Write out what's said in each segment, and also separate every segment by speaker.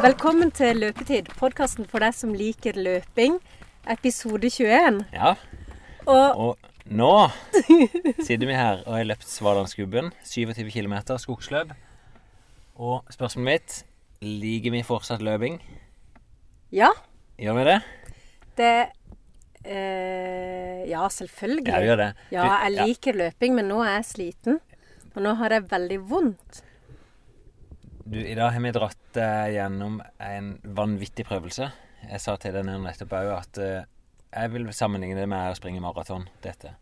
Speaker 1: Velkommen til Løpetid, podkasten for deg som liker løping. Episode 21.
Speaker 2: Ja,
Speaker 1: Og
Speaker 2: og nå sitter vi her og har løpt Svalandsgubben. 27 km skogsløp. Og spørsmålet mitt liker vi fortsatt løping?
Speaker 1: ja,
Speaker 2: Gjør vi det?
Speaker 1: det eh, Ja, selvfølgelig.
Speaker 2: Ja, gjør det.
Speaker 1: Ja, jeg liker løping, men nå er jeg sliten. Og nå har jeg veldig vondt.
Speaker 2: Du, I dag har vi dratt deg gjennom en vanvittig prøvelse. Jeg sa til deg nettopp òg at eh, jeg vil sammenligne det med å springe maraton. Dette.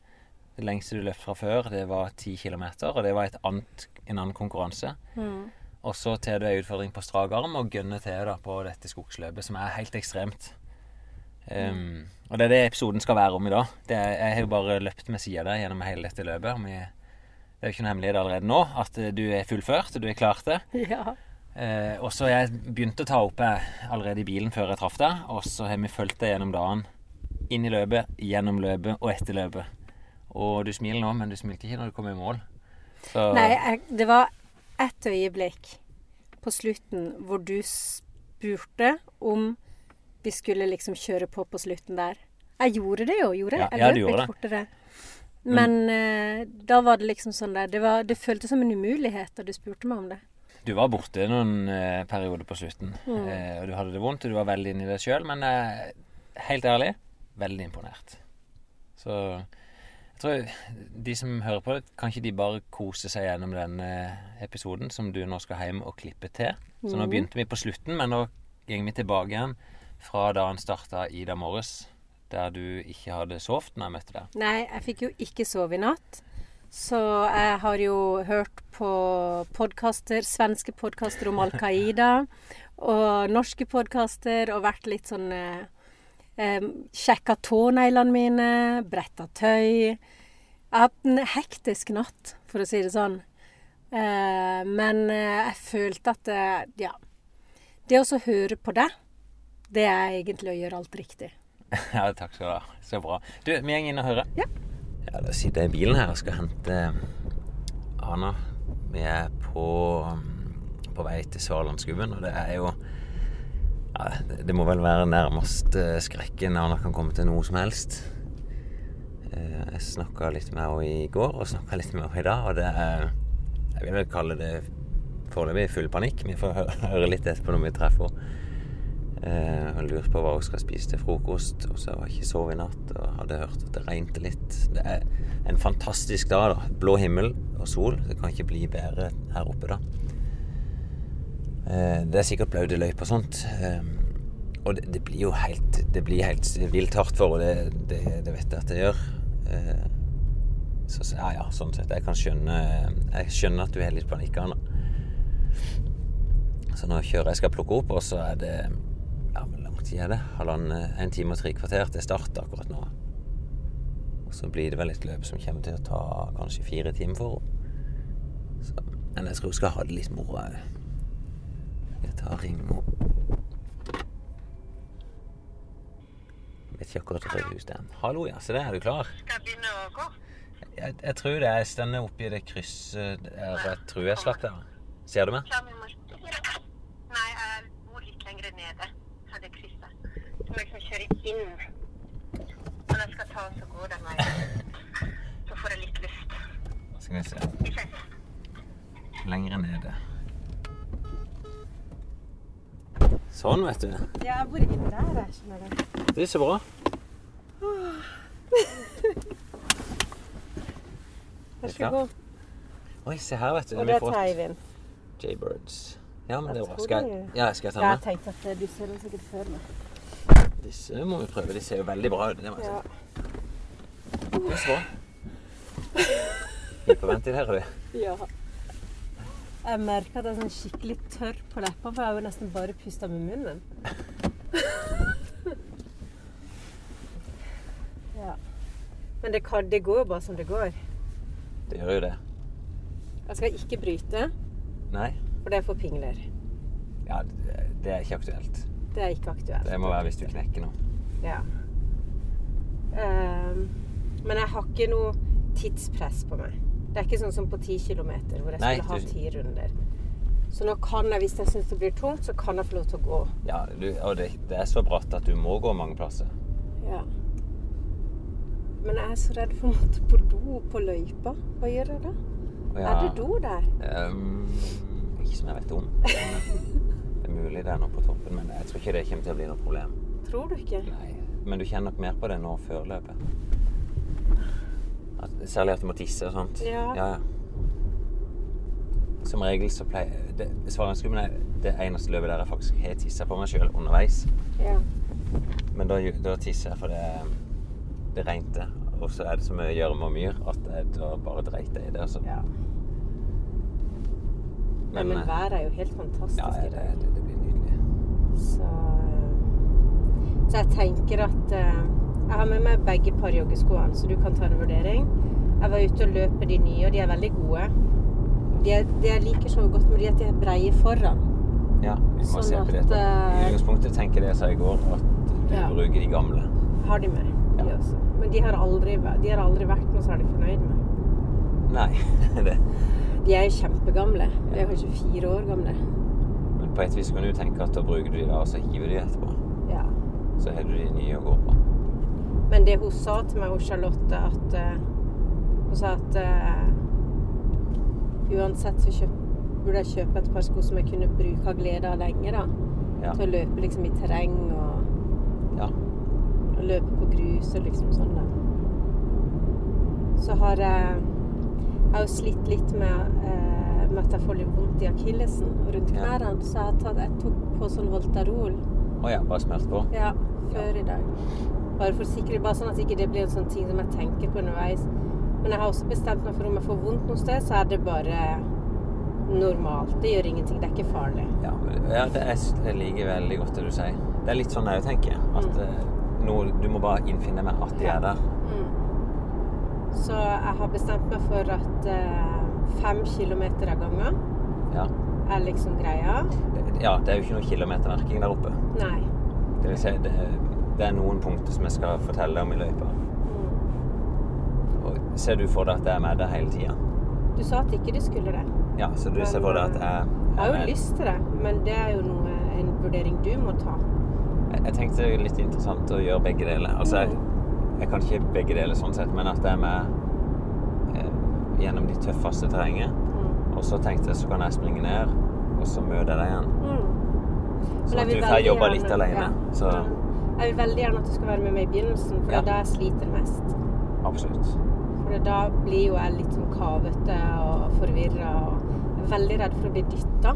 Speaker 2: Det lengste du løp fra før, det var 10 km, og det var et annet, en annen konkurranse.
Speaker 1: Mm.
Speaker 2: Og så tar du en utfordring på strak arm og gønner til da på dette skogsløpet, som er helt ekstremt. Um, og det er det episoden skal være om i dag. Det er, jeg har jo bare løpt med sida der gjennom hele dette løpet. Og vi, det er jo ikke noe hemmelighet allerede nå at eh, du er fullført, og du er klart det.
Speaker 1: Ja.
Speaker 2: Eh, og så jeg begynte å ta opp jeg allerede i bilen før jeg traff deg, og så har vi fulgt deg gjennom dagen. Inn i løpet, gjennom løpet og etter løpet. Og du smiler nå, men du smilte ikke når du kom i mål. Så
Speaker 1: Nei, jeg, det var ett øyeblikk på slutten hvor du spurte om vi skulle liksom kjøre på på slutten der. Jeg gjorde det jo, gjorde jeg?
Speaker 2: Ja,
Speaker 1: Jeg løp litt
Speaker 2: det.
Speaker 1: fortere. Men eh, da var det liksom sånn der Det, var, det føltes som en umulighet da du spurte meg om det.
Speaker 2: Du var borte noen eh, perioder på slutten,
Speaker 1: Mm.
Speaker 2: eh, og du hadde det vondt, og du var veldig inni deg sjøl, men eh, helt ærlig, veldig imponert. Så jeg tror de som hører på det, kan ikke de bare kose seg gjennom denne episoden som du nå skal hjem og klippe til? Så nå
Speaker 1: Mhm.
Speaker 2: begynte vi på slutten, men nå går vi tilbake igjen fra da han starta Ida Morris, morges, der du ikke hadde sovet når jeg møtte deg.
Speaker 1: Nei, jeg fikk jo ikke sove i natt. Så jeg har jo hørt på podkaster, svenske podkaster om Al Qaida, og norske podkaster, og vært litt sånn eh, eh, Sjekka tåneglene mine, bretta tøy. Jeg har hatt en hektisk natt, for å si det sånn. Eh, men eh, jeg følte at det, ja. Det å høre på deg, det er egentlig å gjøre alt riktig.
Speaker 2: Ja, takk skal du ha. Så bra. Du, vi går inn og hører.
Speaker 1: Ja.
Speaker 2: Ja, Da sitter jeg i bilen her og skal hente Ana. Vi er på, på vei til Sørlandsgubben, og det er jo ja, det- Det må vel være nærmest eh, skrekken Ana kan komme til noe som helst. Eh, Jeg snakka litt med henne i går, og snakka litt med henne i dag, og det er Jeg vil vel kalle det foreløpig full panikk. Vi får høre litt etterpå når vi treffer henne. Eh, lurte på hva hun skal spise til frokost. Og så har jeg ikke sovet i natt og hadde hørt at det regnet litt. Det er en fantastisk dag, da. Blå himmel og sol. Det kan ikke bli bedre her oppe, da. Eh, det er sikkert blaute løyper og sånt. Eh, og det, det blir jo helt Det blir helt vilt hardt for henne, det, det, det vet jeg at det gjør. Eh, så ja, ja, sånn sett. Jeg kan skjønne Jeg skjønner at du har litt panikk, Anna. Så nå kjører jeg skal plukke opp, og så er det hvor tid er det? Halvannen, en time og tre kvarter til start akkurat nå. Og så blir det vel et løp som kommer til å ta kanskje fire timer for henne. Så, men jeg tror hun skal ha det litt moro òg. Jeg tar og ringer henne. Vet ikke akkurat hvor hus det er. Hallo, ja. Se der, er du klar?
Speaker 3: Skal jeg begynne å gå?
Speaker 2: Jeg, jeg tror det Jeg stender oppi det krysset der jeg tror jeg slapp der. Ser du meg?
Speaker 3: Klar nummer Nei, jeg bor litt lenger nede. Her det krysset. Så må jeg liksom kjøre inn. Når jeg skal ta, så gå den veien. Så får jeg litt luft.
Speaker 2: Skal vi se. Lengre. Nede. Sånn, vet du.
Speaker 1: Ja, hvor inn der, jeg skjønner det.
Speaker 2: Det er så bra.
Speaker 1: Vær
Speaker 2: Er
Speaker 1: god.
Speaker 2: Oi, se her, vet du.
Speaker 1: Og
Speaker 2: Vi
Speaker 1: det
Speaker 2: har
Speaker 1: er
Speaker 2: fått
Speaker 1: Teivind.
Speaker 2: Jaybirds. Ja, men det er bra. Skal jeg, ja, skal jeg ta
Speaker 1: Jeg
Speaker 2: med?
Speaker 1: tenkte at du ser den sikkert før meg.
Speaker 2: Disse må vi prøve. De ser jo veldig bra ut. Det må jeg
Speaker 1: Ja.
Speaker 2: si. Det er så bra. Hyperventil her, er du.
Speaker 1: ja. Jeg merker at jeg er sånn skikkelig tørr på leppene, for jeg har jo nesten bare pusta med munnen. ja. Men det, kan, det går jo bare som det går.
Speaker 2: Det gjør jo det.
Speaker 1: Jeg skal ikke bryte,
Speaker 2: Nei?
Speaker 1: for det er for pingler.
Speaker 2: Ja, det, det er ikke aktuelt.
Speaker 1: Det er ikke aktuelt.
Speaker 2: Det må være hvis du knekker nå.
Speaker 1: Ja. Um, men jeg har ikke noe tidspress på meg. Det er ikke sånn som på 10 km, hvor jeg
Speaker 2: Nei,
Speaker 1: skulle ha ti runder. Så nå kan jeg, hvis jeg syns det blir tungt, så kan jeg få lov til å gå.
Speaker 2: Ja, du, og det, det er så bratt at du må gå mange plasser.
Speaker 1: Ja. Men jeg er så redd for å måtte på do på løypa. Hva gjør jeg da?
Speaker 2: Ja,
Speaker 1: Er det do der?
Speaker 2: Um, ikke som jeg vet om. Det er mulig det er noe på toppen, men jeg tror ikke det kommer til å bli noe problem.
Speaker 1: Tror du ikke?
Speaker 2: Nei, men du kjenner nok mer på det nå før løpet. At, særlig at du må tisse og sånt.
Speaker 1: Ja.
Speaker 2: ja. Som regel så pleier det, Svalandsklubben er det eneste løpet der jeg faktisk har tissa på meg sjøl underveis.
Speaker 1: Ja.
Speaker 2: Men da, da tisser jeg for det, det regnet. Og så er det så mye gjørme og myr at jeg da bare dreit jeg i det. Altså.
Speaker 1: ja.
Speaker 2: Men,
Speaker 1: men
Speaker 2: eh,
Speaker 1: været er jo helt fantastisk
Speaker 2: Ja,
Speaker 1: i
Speaker 2: det,
Speaker 1: dag.
Speaker 2: det, det blir nydelig.
Speaker 1: Så, så jeg tenker at eh, Jeg har med meg begge par joggeskoene, så du kan ta en vurdering. Jeg var ute og løpe de nye, og de er veldig gode. De er, de jeg liker så godt med de, at de er breie foran.
Speaker 2: Ja, vi må
Speaker 1: Sånn
Speaker 2: se på det.
Speaker 1: at.
Speaker 2: I
Speaker 1: eh,
Speaker 2: utgangspunktet tenker det jeg sa i går, at du
Speaker 1: Ja.
Speaker 2: bruker de gamle.
Speaker 1: Har de med, de
Speaker 2: Ja.
Speaker 1: også. Men de har aldri, de har aldri vært noe særlig fornøyd med.
Speaker 2: Nei, det.
Speaker 1: De er jo kjempegamle. De er kanskje fire år gamle.
Speaker 2: Men på et vis kan du tenke at da bruker du de der, og så hiver du de etterpå.
Speaker 1: Ja.
Speaker 2: Så har du de nye å gå på.
Speaker 1: Men det hun sa til meg, hun Charlotte, at uh, Hun sa at uh, uansett så kjøp, burde jeg kjøpe et par sko som jeg kunne bruke av glede av lenge, da.
Speaker 2: Ja.
Speaker 1: Til å løpe liksom i terreng og,
Speaker 2: ja.
Speaker 1: og løpe på grus og liksom sånn, da. Så har jeg Jeg har jo slitt litt med, eh, med at jeg får litt vondt i akillesen og rundt
Speaker 2: Ja.
Speaker 1: knærne, så jeg, tatt, jeg tok på sånn Voltarol.
Speaker 2: Å ja, bare smelt på.
Speaker 1: Ja, før i dag. Bare for sikkerhet, bare sånn at ikke det blir en sånn ting som jeg tenker på underveis. Men jeg har også bestemt meg for om jeg får vondt noe sted, så er det bare normalt. Det gjør ingenting. Det er ikke farlig.
Speaker 2: Ja, men, ja det er, jeg liker veldig godt det du sier. Det er litt sånn jeg tenker. At
Speaker 1: Mm.
Speaker 2: eh, nå, du må bare innfinne meg at de er der.
Speaker 1: Mm. Så jeg har bestemt meg for at eh, fem kilometer av gangen
Speaker 2: Ja.
Speaker 1: er liksom greia.
Speaker 2: Ja, det er jo ikke noe kilometermerking der oppe.
Speaker 1: Nei.
Speaker 2: Det vil si, det, det er noen punkter som jeg skal fortelle om i løypa.
Speaker 1: Mm.
Speaker 2: Og ser du for deg at jeg er med deg hele tida?
Speaker 1: Du sa at ikke du skulle det.
Speaker 2: Ja, så du ser for deg at jeg
Speaker 1: Jeg har jo
Speaker 2: med?
Speaker 1: lyst til det, men det er jo noe, en vurdering du må ta.
Speaker 2: Jeg, jeg tenkte det litt interessant å gjøre begge deler. Altså, jeg, jeg kan ikke begge deler sånn sett, men at jeg er med eh, gjennom de tøffeste terrenget.
Speaker 1: Mm.
Speaker 2: Og så tenkte jeg så kan jeg springe ned, og så møter jeg deg igjen.
Speaker 1: Mm.
Speaker 2: Sånn at du får
Speaker 1: jobbe
Speaker 2: litt alene.
Speaker 1: ja.
Speaker 2: Så
Speaker 1: Jeg vil veldig gjerne at du skal være med meg i begynnelsen, for
Speaker 2: Ja.
Speaker 1: det er da jeg sliter mest.
Speaker 2: absolutt.
Speaker 1: For da blir jo jeg litt sånn kavete og forvirra og jeg er veldig redd for å bli dytta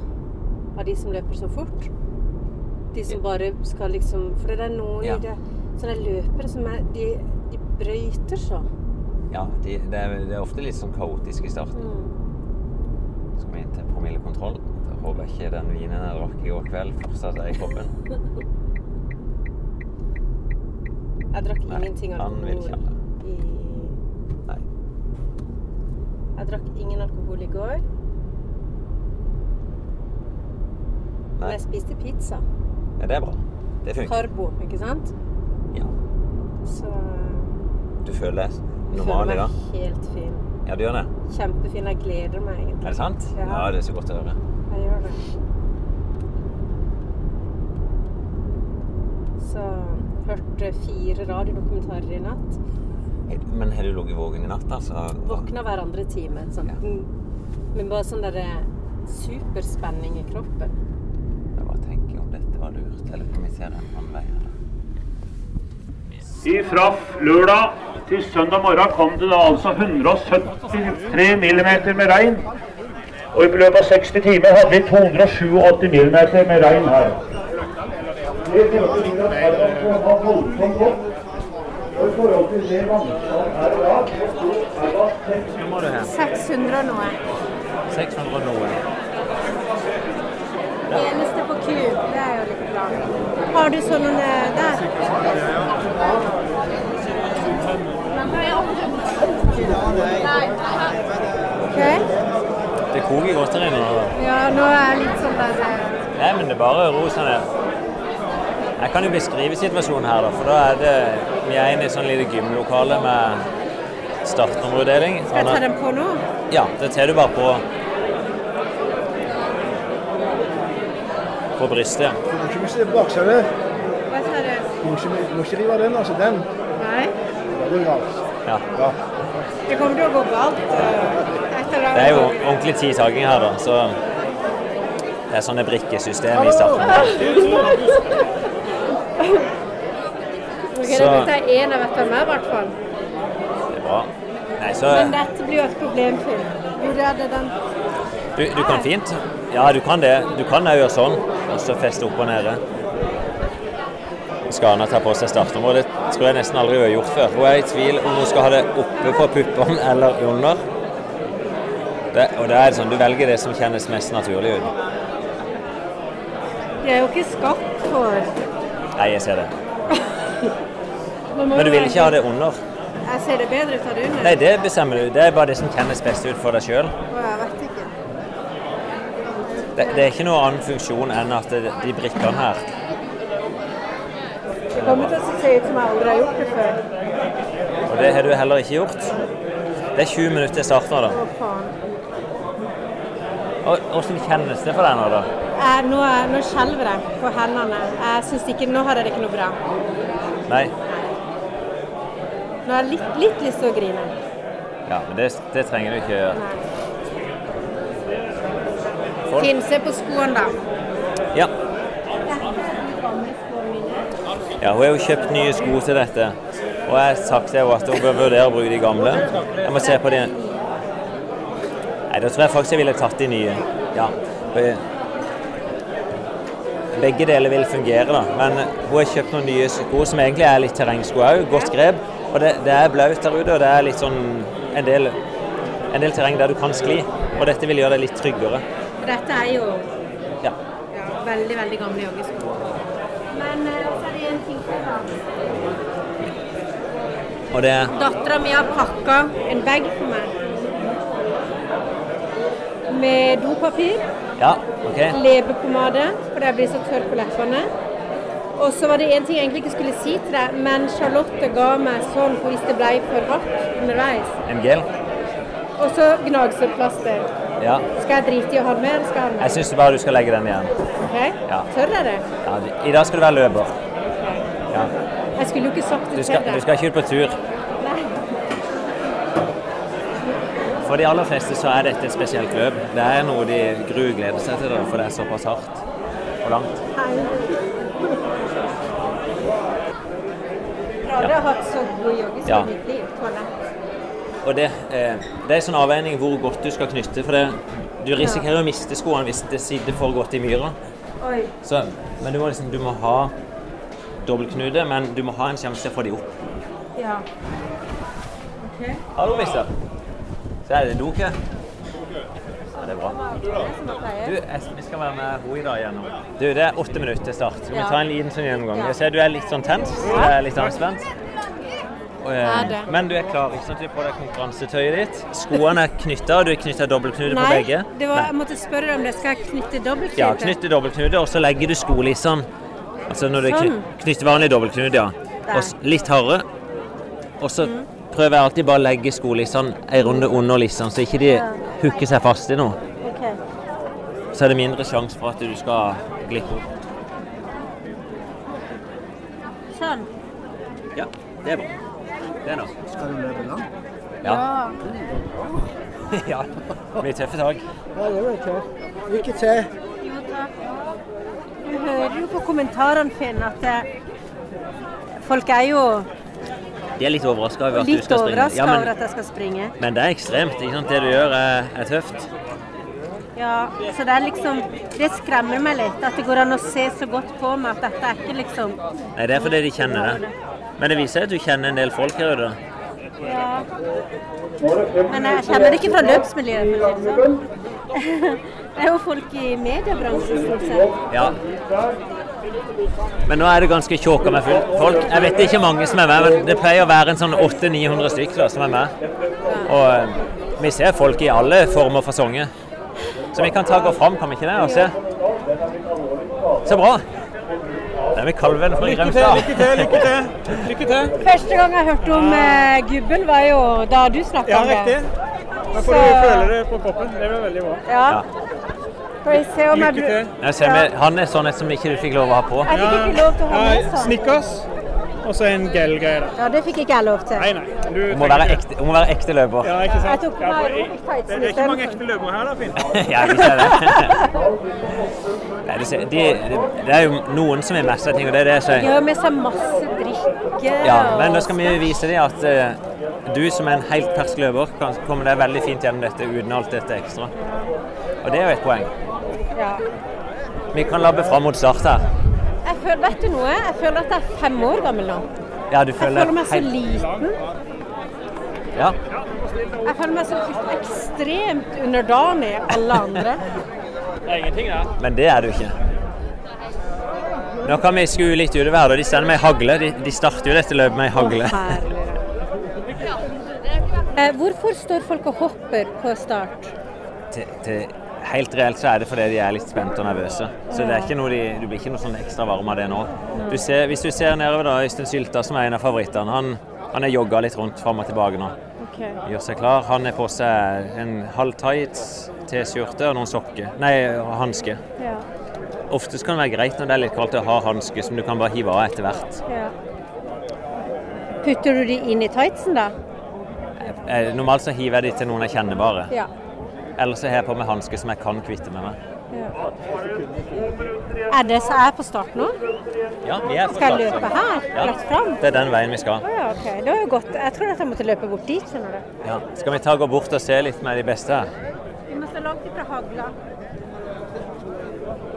Speaker 1: av de som løper så fort. De som bare skal liksom For det er noen
Speaker 2: Ja.
Speaker 1: i det sånne løpere som er de brøyter så.
Speaker 2: Ja, de, det, er, det er ofte litt sånn kaotisk i starten.
Speaker 1: Mm.
Speaker 2: Skal vi inn til promillekontroll? Da håper jeg ikke den vinen jeg drakk i går kveld, fortsatt er i kroppen.
Speaker 1: Jeg drakk
Speaker 2: Nei,
Speaker 1: ingenting alkohol i
Speaker 2: Nei.
Speaker 1: Jeg drakk ingen alkohol i går. Men jeg spiste pizza.
Speaker 2: Ja, det er bra. Det funker.
Speaker 1: Karbo, ikke sant?
Speaker 2: Ja.
Speaker 1: Så
Speaker 2: Du føler normal i
Speaker 1: føler meg helt fin.
Speaker 2: Ja, du gjør det?
Speaker 1: Kjempefin. Jeg gleder meg egentlig.
Speaker 2: Er det sant?
Speaker 1: Ja.
Speaker 2: Ja, det er så godt å høre.
Speaker 1: Jeg gjør det. Så hørte fire radiodokumentarer i natt.
Speaker 2: Men har du ligget våken i natt, altså?
Speaker 1: Våkna hver andre time. Sånn.
Speaker 2: Ja.
Speaker 1: Men bare sånn derre superspenning i kroppen.
Speaker 2: Jeg bare tenker om dette var lurt, eller om vi ser en annen vei. Eller?
Speaker 4: Fra lørdag til søndag morgen kom det da altså 173 millimeter med regn. Og i løpet av 60 timer hadde vi 287 millimeter med regn her. Det førte til at Harald var voldsomt godt. Og i forhold til det vannstand her i dag, så er det 6
Speaker 2: Nå må du hen.
Speaker 1: 600 og noe.
Speaker 2: 600 og noe.
Speaker 1: Det eneste det er jo litt bra. Har du sånne der? Ok.
Speaker 2: Det koker godt her inne.
Speaker 1: Ja, nå er jeg litt sånn der eh,
Speaker 2: Nei, men det er bare ro seg ned. Jeg kan jo beskrive situasjonen her, da. For da er det Vi er inne i sånn lite gymlokale med startnummerutdeling.
Speaker 1: Skal jeg ta den på nå?
Speaker 2: Ja, det tar du bare på. På brystet.
Speaker 5: Du må ikke miste baksetet.
Speaker 1: Hva sa du?
Speaker 5: Du må ikke, må ikke rive den, altså. Den.
Speaker 1: Nei?
Speaker 5: Da går det galt.
Speaker 2: Ja.
Speaker 5: Ja.
Speaker 1: Det kommer til å gå galt. eh, etter
Speaker 2: Det er jo ordentlig tid taking her, da. Så det er sånne brikkesystem i starten.
Speaker 1: Ok,
Speaker 2: Så-
Speaker 1: Dette er én av vet hvem er, i hvert fall.
Speaker 2: Det er bra. Nei, så
Speaker 1: Men dette blir jo et problem, Finn. Hvor er det den
Speaker 2: du, du kan fint Ja, du kan det. Du kan òg gjøre sånn, og så feste opp og nede. Skana tar på seg startnummer? Det tror jeg nesten aldri hun har gjort før. Hun er i tvil om hun skal ha det oppe på puppene eller under. Det, og det er sånn, Du velger det som kjennes mest naturlig ut.
Speaker 1: De er jo ikke skapt for
Speaker 2: Nei, jeg ser det. Men du vil ikke ha det under?
Speaker 1: Jeg ser det bedre ut av det under.
Speaker 2: Nei, det bestemmer du. Det er bare det som kjennes best ut for deg sjøl.
Speaker 1: Å, jeg vet ikke.
Speaker 2: Det, det er ikke noen annen funksjon enn at det, de brikkene her
Speaker 1: Det kommer til å se ut som jeg aldri har gjort det før.
Speaker 2: Og det har du heller ikke gjort. Det er 20 minutter til start nå, da.
Speaker 1: Å, faen.
Speaker 2: Og Hvordan kjennes det for deg nå, da?
Speaker 1: Eh, nå, nå skjelver jeg på hendene. Jeg synes ikke, Nå har jeg det ikke noe bra.
Speaker 2: Nei?
Speaker 1: Nå har jeg litt, litt lyst til å grine.
Speaker 2: Ja, men det, det trenger du ikke gjøre.
Speaker 1: Nei.
Speaker 2: Folk-
Speaker 1: Finn, se på skoene, da.
Speaker 2: Ja. Ja, hun har jo kjøpt nye sko til dette. Og jeg har sagt til henne at hun bør vurdere å bruke de gamle. Jeg må se på de Nei, da tror jeg faktisk jeg ville tatt de nye. Ja. Begge deler vil fungere, da. Men hun har kjøpt noen nye sko som egentlig er litt terrengsko òg. Godt grep. Og det, det er blaut der ute, og det er litt sånn en del, en del terreng der du kan skli. Og dette vil gjøre deg litt tryggere.
Speaker 1: For dette er jo
Speaker 2: Ja.
Speaker 1: ja, veldig, veldig gamle joggesko. Men eh, så er det en ting til, da.
Speaker 2: Og det
Speaker 1: Dattera mi har pakka en bag for meg. Med dopapir,
Speaker 2: Ja, OK.
Speaker 1: leppepomade, for jeg blir så tørr på leppene. Og så var det en ting jeg egentlig ikke skulle si til deg, men Charlotte ga meg sånn hvis det ble for hardt underveis.
Speaker 2: En gel?
Speaker 1: Og så gnagsårplaster.
Speaker 2: Ja.
Speaker 1: Skal jeg drite i å ha den med, eller skal jeg ha den
Speaker 2: Jeg
Speaker 1: med?
Speaker 2: syns bare du skal legge den igjen.
Speaker 1: Ok?
Speaker 2: Ja.
Speaker 1: Tør jeg det?
Speaker 2: Ja, I dag skal du være løper. Ja.
Speaker 1: Jeg skulle jo ikke sagt
Speaker 2: Du
Speaker 1: det
Speaker 2: skal,
Speaker 1: til deg.
Speaker 2: du skal ikke ut på tur.
Speaker 1: Nei.
Speaker 2: For de aller fleste så er dette et spesielt løp. Det er noe de grugleder seg til, for det er såpass hardt og langt.
Speaker 1: Jeg har aldri hatt så god joggesko
Speaker 2: Ja.
Speaker 1: i mitt liv. Toalett.
Speaker 2: Og det, eh, det er en sånn avveining hvor godt du skal knytte. For det, du risikerer å miste skoene hvis det sitter for godt i myra. Så, men du må, liksom, du må ha dobbeltknute, men du må ha en sjanse til å få de opp.
Speaker 1: Ja. Ok.
Speaker 2: Hallo, mister. Så er det Doke. Ja, det er bra. Du, jeg, vi skal være med henne i dag igjennom. Du, det er åtte minutter til start. Skal vi
Speaker 1: Ja.
Speaker 2: ta en liten sånn gjennomgang? Jeg ser du er litt sånn tent. Du er litt anspent. Eh. Men du er klar, ikke sant? Du har på deg konkurransetøyet ditt. Skoene er knytta, og du har knytta dobbeltknute på begge.
Speaker 1: det var, jeg måtte spørre deg om det. Skal jeg knytte dobbeltknute?
Speaker 2: Ja, knytte dobbeltknute, og så legger du skolissene. Altså når du
Speaker 1: Sånn.
Speaker 2: knytter vanlig dobbeltknute, ja. Og litt hardere. Og så prøver jeg alltid bare å legge skolissene en runde under lissene, så ikke de hooker seg fast i noe.
Speaker 1: Okay.
Speaker 2: Så er det mindre sjanse for at du skal glippe opp.
Speaker 1: Sånn.
Speaker 2: Ja, det er bra. Det nå.
Speaker 5: Skal du løpe langt?
Speaker 2: Ja. ja. Mye tøffe tak.
Speaker 5: Ja, det blir tøft. Lykke til.
Speaker 1: Jo, takk. Du hører jo på kommentarene, Finn, at det, folk er jo
Speaker 2: De er litt overraska over at du skal springe. Ja, men, over
Speaker 1: at jeg skal springe.
Speaker 2: men det er ekstremt. ikke sant? Det du gjør, er, er tøft.
Speaker 1: Ja, så det er liksom Det skremmer meg litt, at det går an å se så godt på meg at dette er ikke liksom
Speaker 2: Nei, Det er fordi de kjenner det. Men det viser at du kjenner en del folk her ute.
Speaker 1: Ja. Men jeg kjenner det ikke fra løpsmiljøet, for å si det sånn. Det er jo folk i mediebransjen stort sett.
Speaker 2: Ja. Men nå er det ganske tjåka med folk. Jeg vet ikke mange som er med, men det pleier å være en sånn 800-900 stykker som er med. Og eh, vi ser folk i alle former og fasonger. Så vi kan ta gå fram, kan vi ikke det? Og se. Så bra. Det er med kalven fra Grimstad.
Speaker 6: til, lykke til. Lykke til.
Speaker 1: Første gang jeg hørte om eh, Gubbel, var jo da du snakka
Speaker 6: Ja,
Speaker 1: om det.
Speaker 6: Ja, riktig. Da får
Speaker 1: Så-
Speaker 6: du føle det på kroppen. Det blir veldig bra.
Speaker 1: Ja.
Speaker 6: Lykke til.
Speaker 2: Jeg ser med, han er sånn et som ikke du fikk lov å ha på.
Speaker 1: Jeg fikk ikke lov til å ha med sånn.
Speaker 6: Snickers og så en gel-greie der.
Speaker 1: Ja, det fikk ikke jeg lov til.
Speaker 6: Nei, nei. Du
Speaker 2: Hun må være ekte, hun må være ekte løper.
Speaker 6: Ja, ikke sant?
Speaker 1: Jeg tok på
Speaker 6: Ja,
Speaker 1: meg
Speaker 6: for
Speaker 1: jeg,
Speaker 6: det, det er ikke mange ekte løpere her, da, Finn.
Speaker 2: Ja, vi ser det. Nei, du ser, de, de, det er jo noen som vil messe ting, og det er det jeg sier.
Speaker 1: Har med seg masse drikke.
Speaker 2: Ja, men da skal vi vise dem at uh, du som er en helt fersk løper, kan komme deg veldig fint gjennom dette uten alt dette ekstra. Og det er jo et poeng.
Speaker 1: Ja.
Speaker 2: Vi kan labbe fram mot start her.
Speaker 1: Jeg føler, vet du noe? Jeg føler at jeg er fem år gammel nå.
Speaker 2: Ja, du
Speaker 1: Jeg
Speaker 2: føler
Speaker 1: føler meg så liten.
Speaker 2: Ja.
Speaker 1: Jeg føler meg så ekstremt underdanig alle andre.
Speaker 6: Det er ingenting det.
Speaker 2: Men det er du ikke. Nå kan vi skue litt ure verden, og De sender meg hagle. De, de starter jo dette løpet med ei hagle.
Speaker 1: Å. Eh, hvorfor står folk og hopper på start?
Speaker 2: Til, til, helt reelt så er det fordi de er litt spente og nervøse. Så det er ikke noe de, du blir ikke noe sånn ekstra varm av det nå. Du ser, hvis du ser nedover da, Øystein Sylta, som er en av favorittene, han, han er jogga litt rundt fram og tilbake nå.
Speaker 1: Okay.
Speaker 2: Gjør seg klar. Han har på seg en halv tights, T-skjorte og noen sokker. Nei, hansker.
Speaker 1: Ja.
Speaker 2: Oftest kan det være greit når det er litt kaldt å ha hansker som du kan bare hive av etter hvert.
Speaker 1: ja. Putter du de inn i tightsen, da?
Speaker 2: Eh, Normalt så hiver jeg de til noen jeg kjenner bare.
Speaker 1: Ja.
Speaker 2: Eller så har jeg på meg hansker som jeg kan kvitte med meg.
Speaker 1: Er det så jeg er på start nå?
Speaker 2: Ja, vi er på
Speaker 1: Skal jeg
Speaker 2: start,
Speaker 1: løpe her?
Speaker 2: Ja.
Speaker 1: Rett fram?
Speaker 2: Det er den veien vi skal.
Speaker 1: Å ja, OK. Det var jo godt. Jeg tror at jeg måtte løpe bort dit, skjønner du.
Speaker 2: Ja. Skal vi ta gå bort og se litt med de beste her?
Speaker 1: Vi må stå langt ifra hagla.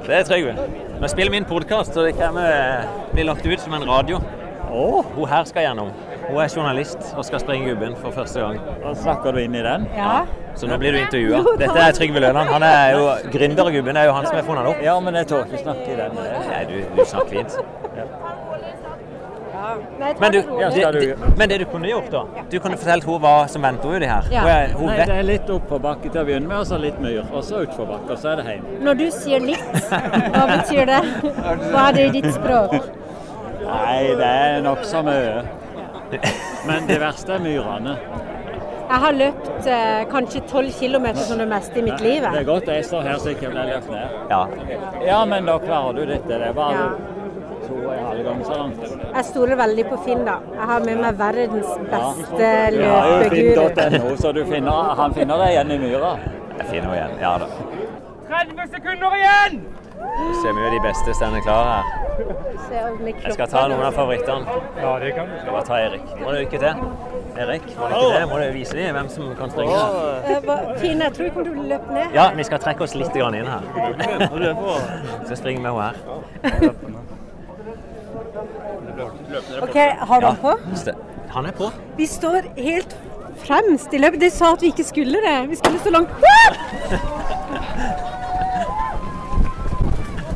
Speaker 2: Det er Trygve. Nå spiller vi inn podkast, så det kommer blir lagt ut som en radio. Hun her skal gjennom. Hun er journalist og skal springe gubben for første gang.
Speaker 7: Da snakker du inn i den?
Speaker 1: Ja.
Speaker 2: Så nå blir du intervjua. Dette er Trygve Løland. Han er jo gründergubben. Det er jo han som har funnet den opp.
Speaker 7: Ja, men jeg tør ikke snakke i den.
Speaker 2: Nei, du, du snakker fint.
Speaker 1: Nei,
Speaker 2: Men, du,
Speaker 1: det.
Speaker 2: Det, men det du kunne gjort, da Du kunne fortalt henne hva som venter henne her.
Speaker 1: Ja.
Speaker 2: Hun, er, hun
Speaker 7: Nei,
Speaker 2: vet
Speaker 7: det er litt oppoverbakke til å begynne med, og så litt myr. Og så utforbakke, og så er det hjem.
Speaker 1: Når du sier litt, hva betyr det? Hva er det i ditt språk?
Speaker 7: Nei, det er nokså mye. Men det verste er myrene.
Speaker 1: Jeg har løpt eh, kanskje 12 km som det meste i mitt liv.
Speaker 7: Det er godt jeg står her så ikke blir løpt ned.
Speaker 2: Ja.
Speaker 7: Ja, men da klarer du dette. Det er bare
Speaker 1: Ja.
Speaker 7: to og en halv gang så langt.
Speaker 1: Jeg stoler veldig på Finn, da. Jeg har med meg verdens beste
Speaker 7: Du har jo finn.no, så du finner, han finner deg igjen i myra.
Speaker 2: Jeg finner henne igjen. Ja da.
Speaker 6: 30 sekunder igjen!
Speaker 2: Ser vi jo de beste stender klare her.
Speaker 1: Jeg
Speaker 2: skal ta noen av favorittene.
Speaker 6: Ja, det kan du.
Speaker 2: Jeg bare ta Erik. Må du ikke til. Erik, må du ikke det? Må du vise dem hvem som kan springe?
Speaker 1: Eh, jeg tror du kommer til å løpe ned.
Speaker 2: Ja, vi skal trekke oss litt inn her. Så springer vi med henne her.
Speaker 1: OK, har du den på?
Speaker 2: Han er på.
Speaker 1: Vi står helt fremst i løpet. De sa at vi ikke skulle det. Vi skulle stå langt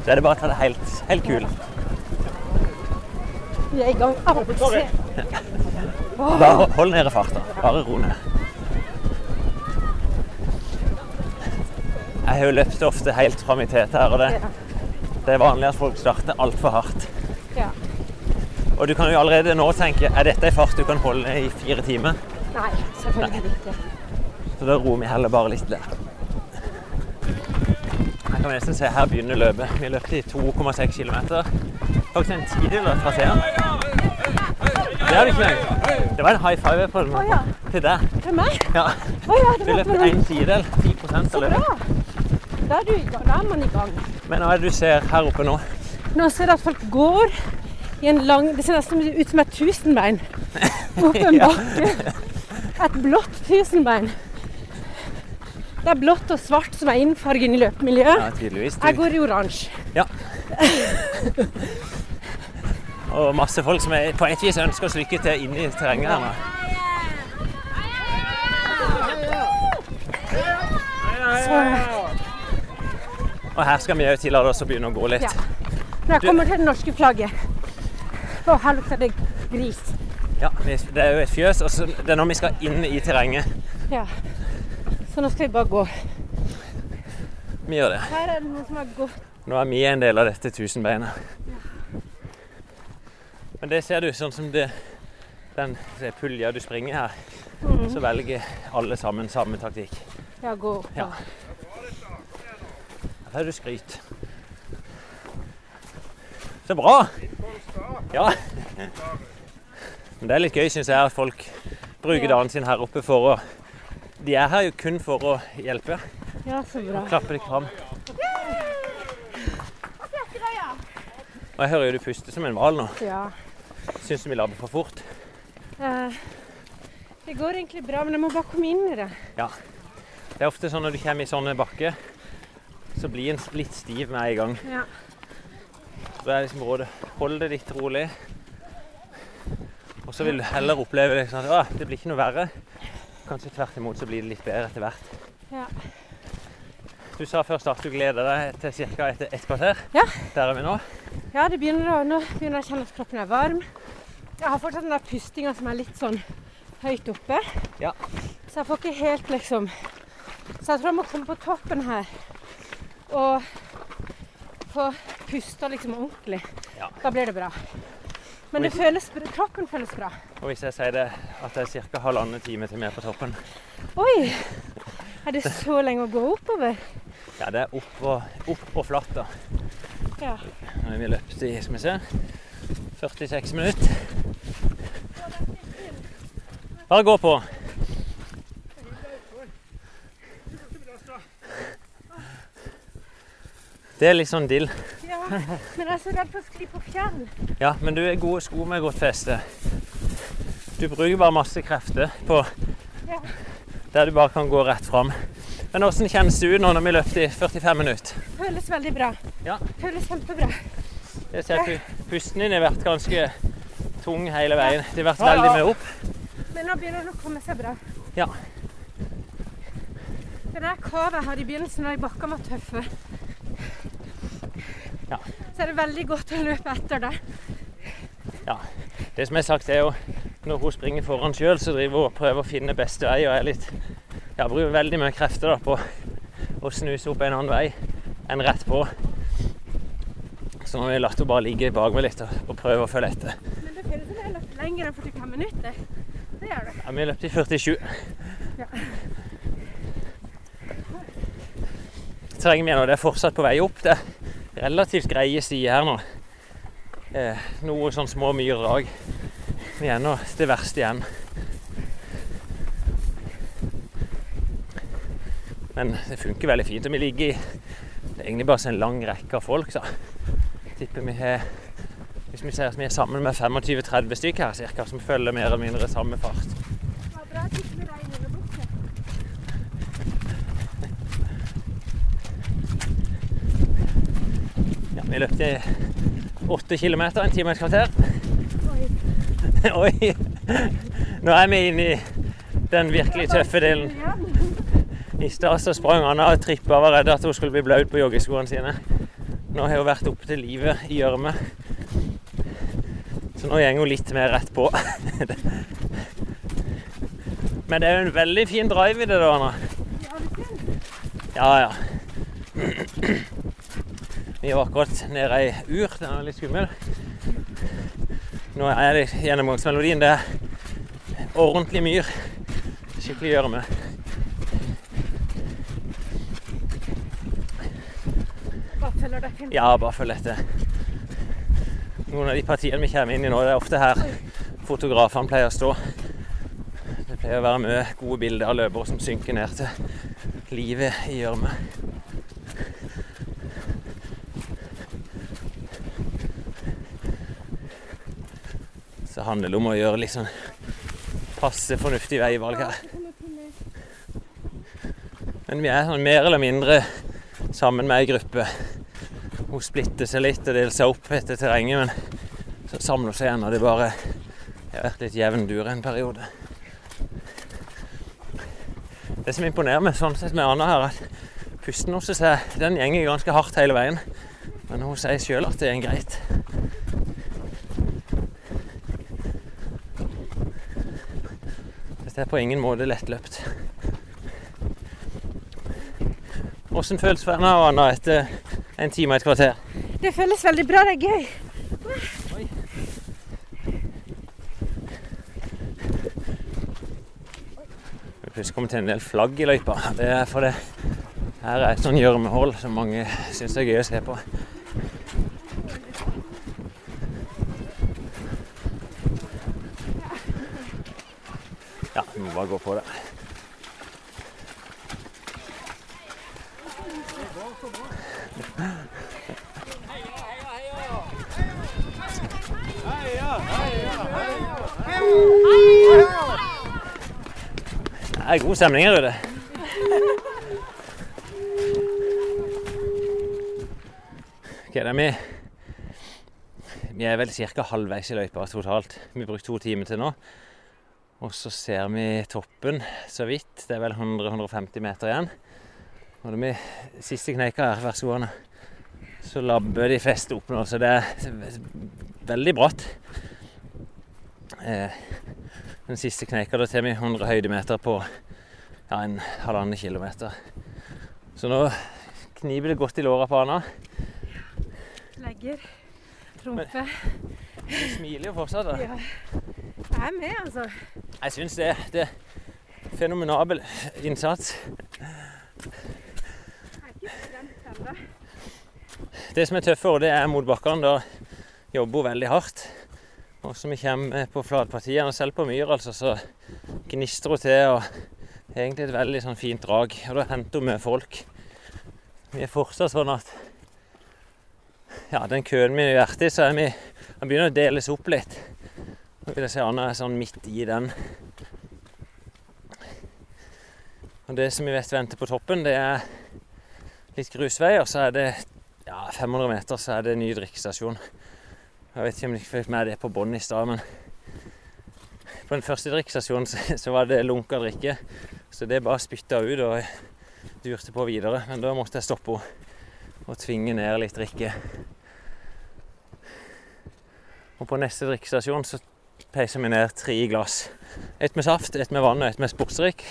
Speaker 2: Så er det bare å ta det helt, helt kul.
Speaker 1: Vi er i gang.
Speaker 2: Bare hold- hold nede farta. Bare ro ned. Jeg har jo løpt ofte helt fram i tete her, og det, det er vanlig at folk starter altfor hardt.
Speaker 1: Ja.
Speaker 2: Og du kan jo allerede nå tenke er dette en fart du kan holde i fire timer?
Speaker 1: Nei, selvfølgelig ikke.
Speaker 2: Så da roer vi heller bare litt der. Kan vi nesten se, her begynner løpet. Vi løpte i 2,6 km. Faktisk en tidel av traseen. Det er du ikke lenger. Det var en high five på den
Speaker 1: Oh, ja.
Speaker 2: til deg.
Speaker 1: Til meg?
Speaker 2: Ja.
Speaker 1: Oh, ja,
Speaker 2: Du løpte en tidel. 10 av løpet.
Speaker 1: Da er, du da er man i gang.
Speaker 2: Men hva er det du ser her oppe nå?
Speaker 1: Nå ser jeg at folk går i en lang Det ser nesten ut som et tusenbein opp en bakke. Et blått tusenbein. Det er blått og svart som er innfargen i løpemiljøet.
Speaker 2: Ja, tydeligvis.
Speaker 1: Jeg går i oransje.
Speaker 2: Ja. Og masse folk som er, på et vis ønsker oss lykke til inn i terrenget her nå.
Speaker 1: Så
Speaker 2: Og her skal vi òg tillate oss å begynne å gå litt.
Speaker 1: Ja. når jeg kommer til det norske flagget Å, her lukter det gris.
Speaker 2: Ja, Det er jo et fjøs, og så det er nå vi skal inn i terrenget.
Speaker 1: Ja. Så nå skal vi bare gå.
Speaker 2: Vi gjør det.
Speaker 1: Her er det noe som er godt.
Speaker 2: Nå er vi en del av dette tusenbeinet. Men det ser du, sånn som det, den pulja du springer her, så velger alle sammen samme taktikk.
Speaker 1: Ja, gå opp.
Speaker 2: Ja. Her får du skryt. Så bra! Ja. Men det er litt gøy, syns jeg, at folk bruker dagen sin her oppe for å De er her jo kun for å hjelpe.
Speaker 1: Ja, så bra.
Speaker 2: Klappe deg fram. Og jeg hører jo du puster som en hval nå.
Speaker 1: Ja.
Speaker 2: Syns du vi labber for fort?
Speaker 1: Eh, det går egentlig bra, men jeg må bare komme inn i det. Ja.
Speaker 2: Det er ofte sånn når du kommer i sånne bakker, så blir en litt stiv med en gang.
Speaker 1: Ja.
Speaker 2: Det er liksom rådet. Hold det litt rolig. Og så vil du heller oppleve det sånn at det blir ikke noe verre. Kanskje tvert imot så blir det litt bedre etter hvert.
Speaker 1: Ja.
Speaker 2: Du sa først at du gleder deg til ca. et, et kvarter.
Speaker 1: Ja.
Speaker 2: Der er vi nå.
Speaker 1: Ja, det begynner å, nå begynner jeg å kjenne at kroppen er varm. Jeg har fortsatt den der pustinga som er litt sånn høyt oppe.
Speaker 2: Ja.
Speaker 1: Så jeg får ikke helt liksom Så jeg tror jeg må komme på toppen her og få pusta liksom ordentlig.
Speaker 2: Ja.
Speaker 1: Da blir det bra. Men det føles, kroppen føles bra.
Speaker 2: Og hvis jeg sier det at det er ca. halvannen time til vi er på toppen
Speaker 1: Oi! Er det så lenge å gå oppover?
Speaker 2: Ja, det er opp og, opp og flatt, da.
Speaker 1: Ja.
Speaker 2: Nå har vi løpt i skal vi se, 46 minutter. Bare gå på. Det er litt sånn dill.
Speaker 1: Men jeg er så redd for å skli på fjell.
Speaker 2: Ja, men du er gode sko med godt feste. Du bruker bare masse krefter på
Speaker 1: Ja.
Speaker 2: der du bare kan gå rett fram. Men åssen kjennes ut nå når vi løpte i 45 minutter?
Speaker 1: Føles veldig bra.
Speaker 2: Ja.
Speaker 1: Føles kjempebra.
Speaker 2: Jeg ser at pusten din har vært ganske tung hele veien. Det har vært veldig mye opp.
Speaker 1: Men nå begynner det å komme seg bra.
Speaker 2: Ja.
Speaker 1: Det der kavet jeg hadde i begynnelsen da bakkene var tøffe,
Speaker 2: Ja.
Speaker 1: så er det veldig godt å løpe etter det. Ja.
Speaker 2: Det som er sagt, er jo når hun springer foran sjøl, så driver hun og prøver å finne beste vei og er litt Ja, bruker veldig mye krefter da på å snuse opp en annen vei enn rett på. Så nå har vi latt henne bare ligge bakmed litt og, og prøve å følge etter.
Speaker 1: Men det føles som jeg har løpt lenger enn 45 minutter. Det gjør det.
Speaker 2: Ja, vi har løpt i 47.
Speaker 1: Ja.
Speaker 2: Terrenget vi nå, det er fortsatt på vei opp. Det relativt greie stier her nå. Eh, noe sånn små myrdrag. Vi er nå det verste igjen. Men det funker veldig fint. Og vi ligger i Det er egentlig bare så en lang rekke av folk, så tipper vi har Hvis vi ser at vi er sammen med 25-30 stykker her cirka, som følger mer eller mindre samme fart.
Speaker 1: Det var bra at ikke vi regner under bukset.
Speaker 2: Vi løpte åtte kilometer, en time og et kvarter.
Speaker 1: Oi.
Speaker 2: Oi! Nå er vi inne i den virkelig tøffe delen. I stad så sprang Anna og trippa og var redd at hun skulle bli blaut på joggeskoene sine. Nå har hun vært oppe til livet i gjørme. Så nå går hun litt mer rett på. Men det er jo en veldig fin drive i det, da, Anna. Ja, ja. Vi var akkurat nede i ur. Den er litt skummel. Nå er det gjennomgangsmelodien. Det er ordentlig myr. Skikkelig gjørme.
Speaker 1: Bare følger deg til.
Speaker 2: Ja, bare følg etter. Noen av de partiene vi kommer inn i nå, det er ofte her fotografene pleier å stå. Det pleier å være mye gode bilder av løpere som synker ned til livet i gjørme. Handler om å gjøre litt sånn passe fornuftig veivalg her. Men vi er sånn mer eller mindre sammen med ei gruppe. Hun splitter seg litt og deler seg opp etter terrenget, men så samler hun seg igjen, og det bare har vært litt jevn dur en periode. Det som imponerer meg sånn sett med Anna her, at pusten hennes er, den gjenger ganske hardt hele veien. Men hun sier sjøl at det går greit. Dette er på ingen måte lettløpt. Åssen føles det for Anna, etter en time og et kvarter?
Speaker 1: Det føles veldig bra. Det er gøy.
Speaker 2: Vi plutselig kommet til en del flagg i løypa. Det er fordi Her er et sånn gjørmehull som mange syns er gøy å se på. Ja, vi må bare gå på det. Det er god stemning her ute. Ok, er vi Vi er vel ca. halvveis i løypa totalt. Vi har brukt to timer til nå. Og så ser vi toppen så vidt. Det er vel 100-150 meter igjen. Og det vi siste kneika her, vær så god. Så labber de fleste opp nå, så det er veldig bratt. Eh, den siste kneika, da tar vi 100 høydemeter på ja, en halvannen kilometer. Så nå kniper det godt i låra på Anna.
Speaker 1: Legger. Rumpe.
Speaker 2: Hun smiler jo fortsatt. da.
Speaker 1: Ja. Jeg er med, altså.
Speaker 2: Jeg syns det, det er fenomenabel innsats.
Speaker 1: Jeg er ikke skremt.
Speaker 2: Det som er tøffere, det er mot bakkene. Da jobber hun veldig hardt. Og så vi kommer på flatpartiene, selv på myr, altså, så gnistrer hun til. og Egentlig et veldig sånn fint drag. Og da henter hun med folk. Vi er fortsatt sånn at ja, den køen vi har vært i, så er vi Den begynner å deles opp litt. Nå vil jeg si Anna er sånn midt i den. Og det som vi vet venter på toppen, det er litt grusvei, og så er det ja, 500 meter, så er det ny drikkestasjon. Jeg vet ikke om dere fikk med det på bånn i stad, men på den første drikkestasjonen så var det lunka drikke. Så det bare spytta ut og durte på videre. Men da måtte jeg stoppe henne og tvinge ned litt drikke. Og på neste drikkestasjon så peiser vi ned tre glass. Et med saft, et med vann og et med sportsdrikk.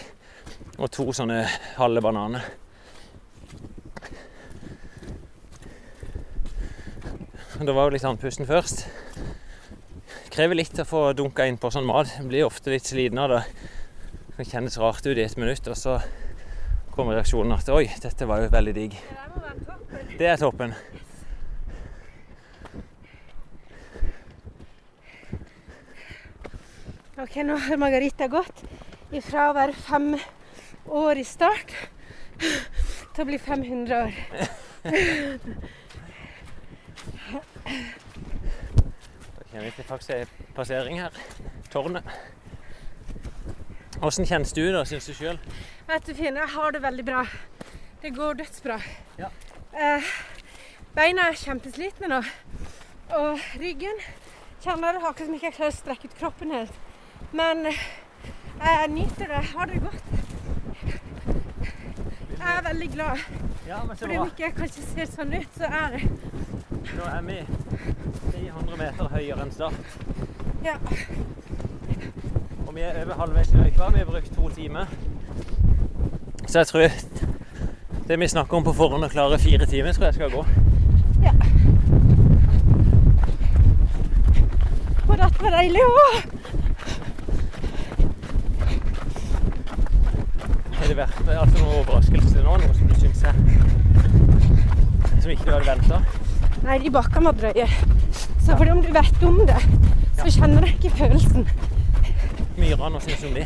Speaker 2: Og to sånne halve bananer. Da var jo litt andpusten først. Krever litt å få dunka inn på sånn mat. Blir ofte litt sliten av det. Det kjennes rart ut i et minutt, og så kommer reaksjonen at oi, dette var jo veldig digg. Det er toppen.
Speaker 1: Ok, nå har Margarita gått ifra å være fem år i start til å bli 500 år.
Speaker 2: Da kommer vi til faktisk passering her. Tårnet. Åssen kjennes du da, syns du sjøl?
Speaker 1: Vet du, Finn, jeg har det veldig bra. Det går dødsbra.
Speaker 2: Ja.
Speaker 1: Eh, beina er kjempeslitne nå. Og ryggen kjenner jeg akkurat som ikke jeg klarer å strekke ut kroppen helt. Men eh, jeg nyter det. Jeg har det godt. Jeg er veldig glad.
Speaker 2: Ja, men så
Speaker 1: Fordi om ikke jeg kanskje ser sånn ut, så er det
Speaker 2: Nå er vi 300 meter høyere enn start.
Speaker 1: Ja.
Speaker 2: Og vi er over halvveis i løypa. Vi har brukt to timer. Så jeg tror det vi snakker om på forhånd å klare fire timer, tror jeg skal gå. Ja.
Speaker 1: Og dette var deilig òg.
Speaker 2: Har det vært altså, noen overraskelse nå? Noe som du syns er Som ikke du hadde venta?
Speaker 1: Nei, de bakkene var drøye. Så fordi om du vet om det, så kjenner du ikke følelsen.
Speaker 2: Myrene, hva syns du om de?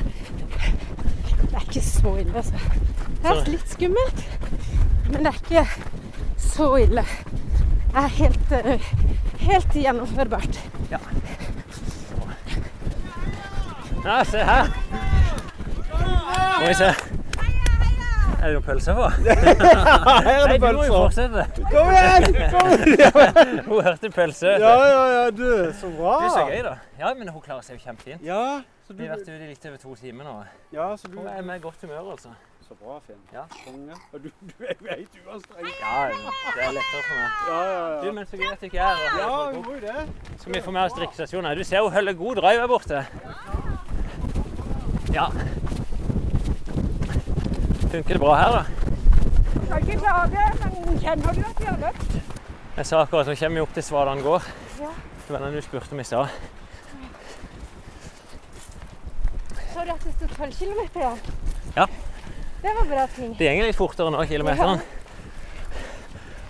Speaker 1: Det er ikke så ille, altså. Det er
Speaker 2: Så-
Speaker 1: litt skummelt, men det er ikke så ille. Det er helt, eh, helt gjennomførbart.
Speaker 2: Ja, se her! Må vi se. Er det noen pølser på?
Speaker 5: Her er det
Speaker 2: Nei,
Speaker 5: det
Speaker 2: du må jo fortsette.
Speaker 5: Kom igjen! Kom igjen!
Speaker 2: Hun hørte pølse.
Speaker 5: Ja, ja, ja, du. Så bra.
Speaker 2: Det er så gøy, da. Ja, men hun klarer seg jo kjempefint.
Speaker 5: Ja, så du,
Speaker 2: Vi har vært ute i litt over to timer nå.
Speaker 5: ja, så du
Speaker 2: Jeg er med godt humør, altså.
Speaker 5: Så bra, Finn.
Speaker 2: Ja.
Speaker 5: Konge. Og du, du er jo helt uanstrengt.
Speaker 2: Ja, det er lettere for meg.
Speaker 5: Ja, ja,
Speaker 2: Du,
Speaker 5: ja.
Speaker 2: men så gøy at du ikke er her.
Speaker 5: Ja, vi må jo det.
Speaker 2: Skal vi få med oss drikkestasjonen? Du ser hun holder god drive her borte. Ja. Funker det bra her, da?
Speaker 1: Skal ikke klage, men kjenner du at vi har løpt?
Speaker 2: Jeg sa akkurat nå kommer vi opp til Svadan gård.
Speaker 1: Ja.
Speaker 2: Det var den du spurte om i stad.
Speaker 1: Så du at det sto 12 km Ja. Det var bra ting.
Speaker 2: Det går litt fortere nå, kilometeren.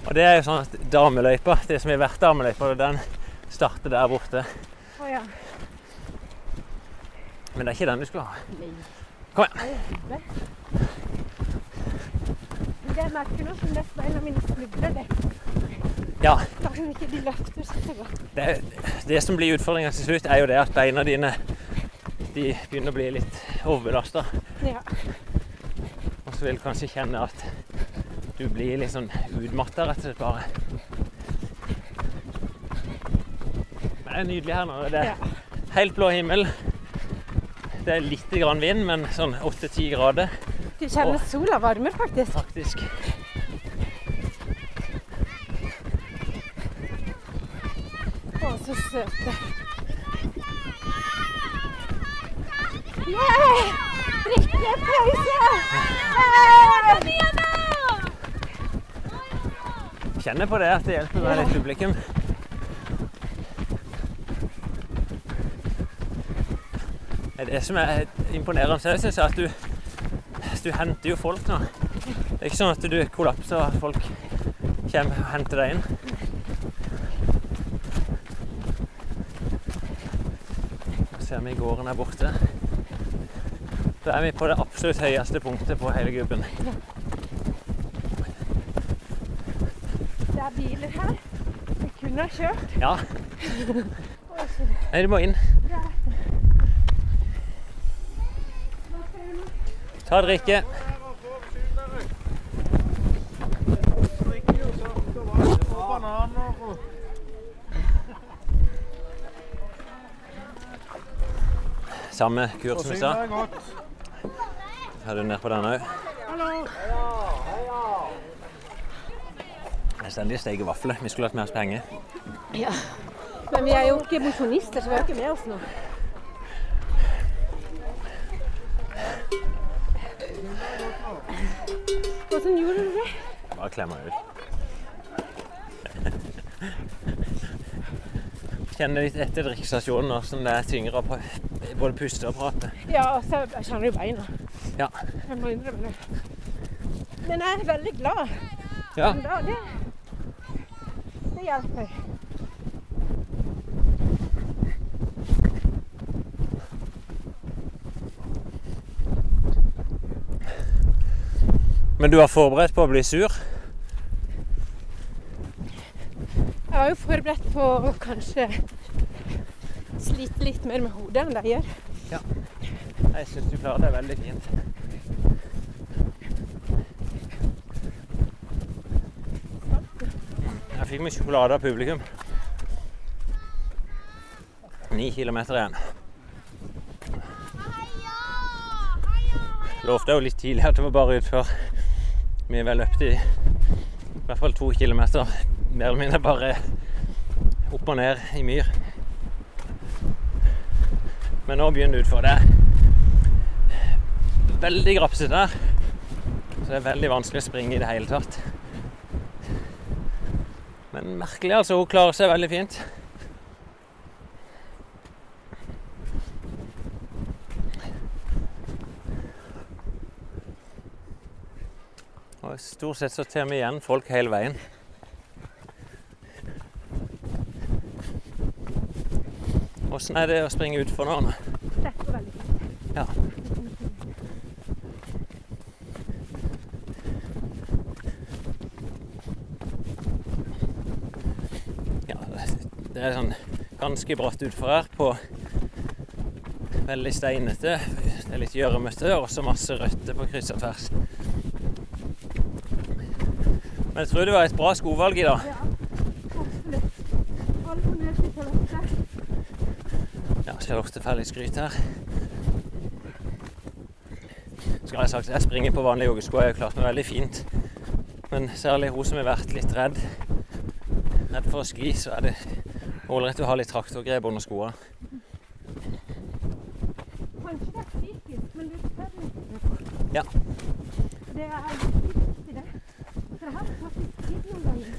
Speaker 2: Og det er jo sånn at dameløypa, det som har vært dameløypa, den starter der borte.
Speaker 1: Å ja.
Speaker 2: Men det er ikke den du skulle ha. Kom igjen.
Speaker 1: Det merker nå som nesten beina mine snubler litt.
Speaker 2: Ja.
Speaker 1: Kanskje ikke de løfter seg så godt.
Speaker 2: Det, det som blir utfordringa til slutt, er jo det at beina dine de begynner å bli litt overbelasta.
Speaker 1: Ja.
Speaker 2: Og så vil du kanskje kjenne at du blir litt sånn utmatta, rett og slett bare. Det er nydelig her nå. Det er
Speaker 1: Ja.
Speaker 2: helt blå himmel. Det er litt grann vind, men sånn 8-10 grader
Speaker 1: Du kjenner sola varmer, faktisk.
Speaker 2: faktisk.
Speaker 1: Å, så søte. Yeah! Drikke pause!
Speaker 2: Kjenner på det at det hjelper med litt publikum. Det som er imponerende, synes jeg, at du, du henter jo folk nå. Det er ikke sånn at du kollapser og folk kommer og henter deg inn. Ser vi gården her borte. Da er vi på det absolutt høyeste punktet på hele gubben.
Speaker 1: Det er biler her. Vi kunne ha kjørt.
Speaker 2: Ja. Nei, du må inn. Ta drikke. Samme kur som i stad. Er du nede på den òg? Det er stendig steike vafler. Vi skulle hatt med oss penger.
Speaker 1: Ja. Men vi er jo ikke mosjonister, så vi har ikke med oss noe. Hvordan gjorde du det?
Speaker 2: Bare klemmer ut. Kjenner litt etter drikkestasjonen hvordan det er tyngre å både puste og prate.
Speaker 1: Ja, og så kjenner du beina.
Speaker 2: Ja.
Speaker 1: Jeg må innrømme det. Men jeg er veldig glad.
Speaker 2: ja.
Speaker 1: Da, det, det hjelper.
Speaker 2: Men du var forberedt på å bli sur?
Speaker 1: Jeg var jo forberedt på å kanskje slite litt mer med hodet enn jeg gjør.
Speaker 2: Jeg syns du klarer det veldig fint. Jeg fikk meg sjokolade av publikum. Ni kilometer igjen. Lovte jo litt tidlig at det var bare utfor. Vi er vel løpt i i hvert fall to kilometer. Mer eller mindre bare opp og ned i myr. Men nå begynner det utfor. Det veldig grapsete der. Så det er veldig vanskelig å springe i det hele tatt. Men merkelig, altså. Hun klarer seg veldig fint. Og stort sett så tar vi igjen folk hele veien. Åssen er det å springe utfor nå?
Speaker 1: Det går veldig fint.
Speaker 2: Ja. Det er sånn ganske bratt utfor her på veldig steinete. Det er litt gjørmete og også masse røtter på kryss og tvers. Men jeg tror det var et bra skovalg i dag.
Speaker 1: Ja, til Charlotte.
Speaker 2: Får litt skryt her. Skal jeg sagt, jeg springer på vanlige joggesko, jeg har klart meg veldig fint. Men særlig hun som har vært litt redd, redd for å skli, så er det ålreit å ha litt traktorgrep under skoene.
Speaker 1: Kanskje det er psykisk, men du tør ikke.
Speaker 2: Ja.
Speaker 1: Det er viktig, det. For jeg har faktisk tid noen ganger.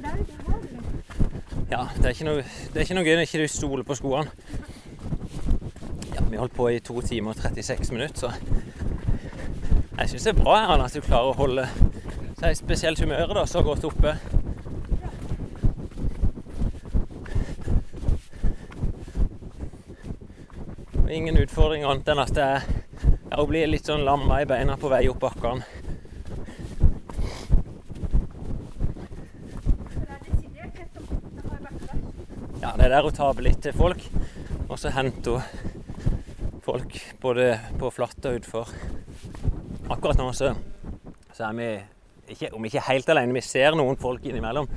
Speaker 1: Det er.
Speaker 2: Ja, det er ikke noe, det er ikke noe gøy når ikke du stoler på skoene. Ja, vi holdt på i to timer og 36 minutter, så Jeg syns det er bra Anna, at du klarer å holde seg spesielt humøret da, så godt oppe. Og ingen utfordring annet enn at jeg, blir litt sånn lamma i beina på vei opp bakkene. Ja, det er der hun taper litt til folk, og så henter hun folk både på flatt og utfor. Akkurat nå så, så er vi ikke, om ikke helt alene, vi ser noen folk innimellom.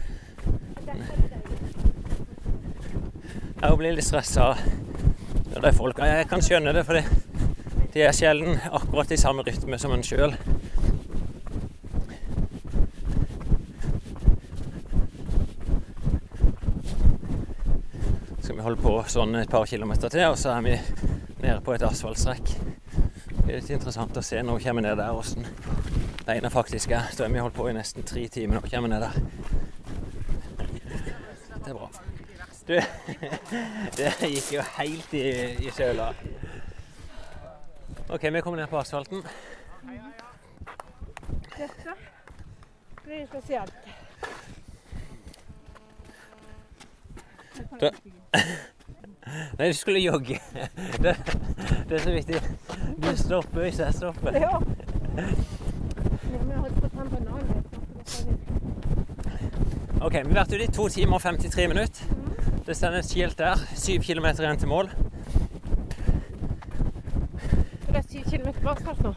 Speaker 2: Jeg blir litt stressa det er. Jeg kan skjønne det, for de er sjelden akkurat i samme rytme som en sjøl. Skal vi holde på sånn et par kilometer til, og så er vi nede på et asfaltstrekk. Det er litt interessant å se når vi kommer ned der åssen beina faktisk er. Så har vi holdt på i nesten tre timer når vi kommer ned der. Det er bra. Du, det gikk jo helt i, i søla. OK, vi kommer ned på asfalten.
Speaker 1: Dette blir spesielt.
Speaker 2: Nei, du skulle jogge. Det, det er så viktig. Du stopper hvis jeg stopper.
Speaker 1: Ja. Ja, men holdt på å ta en banan.
Speaker 2: OK, vi har vært ute i to timer og 53 minutter. Det står et skilt der. Syv kilometer igjen til mål.
Speaker 1: Det er syv kilometer på asfalt nå.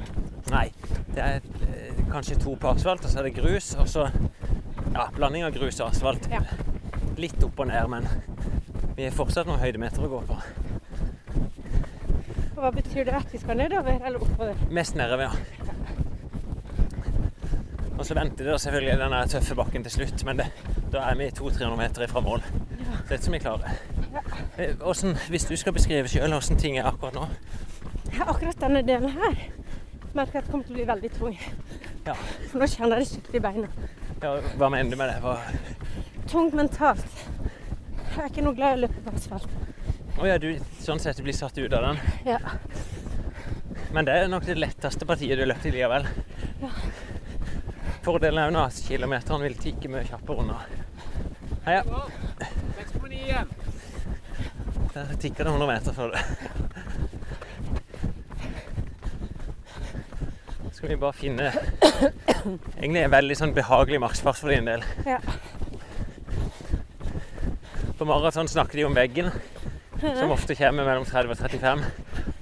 Speaker 2: Nei, det er eh, kanskje to på asfalt, og så er det grus. Og så ja, blanding av grus og asfalt.
Speaker 1: Ja.
Speaker 2: Litt opp og ned, men vi har fortsatt noen høydemeter å gå på.
Speaker 1: Og hva betyr det at vi skal nedover eller oppover?
Speaker 2: Mest nedover, ja. Og så venter det selvfølgelig den tøffe bakken til slutt, men det, da er vi 200-300 meter fra mål. Dette som jeg klarer. Ja. Hvordan, hvis du skal beskrive sjøl hvordan ting er akkurat nå
Speaker 1: Akkurat denne delen her merker at kommer til å bli veldig tung.
Speaker 2: Ja.
Speaker 1: For nå kjenner jeg det skikkelig i beina.
Speaker 2: ja, Hva mener du med det? Hva,
Speaker 1: Tungt mentalt. Jeg er ikke noe glad i å løpe på asfalt.
Speaker 2: Å ja, du sånn sett blir satt ut av den.
Speaker 1: Ja.
Speaker 2: Men det er nok det letteste partiet du har løpt i likevel.
Speaker 1: Ja.
Speaker 2: Fordelen er jo at kilometeren vil tikke mye kjappere unna. Heia.
Speaker 6: 6,9 igjen.
Speaker 2: Der tikker det 100 meter før det. Skal vi bare finne egentlig en veldig sånn behagelig maksfart for din del.
Speaker 1: Ja.
Speaker 2: På maraton snakker de om veggen, som ofte kommer mellom 30 og 35.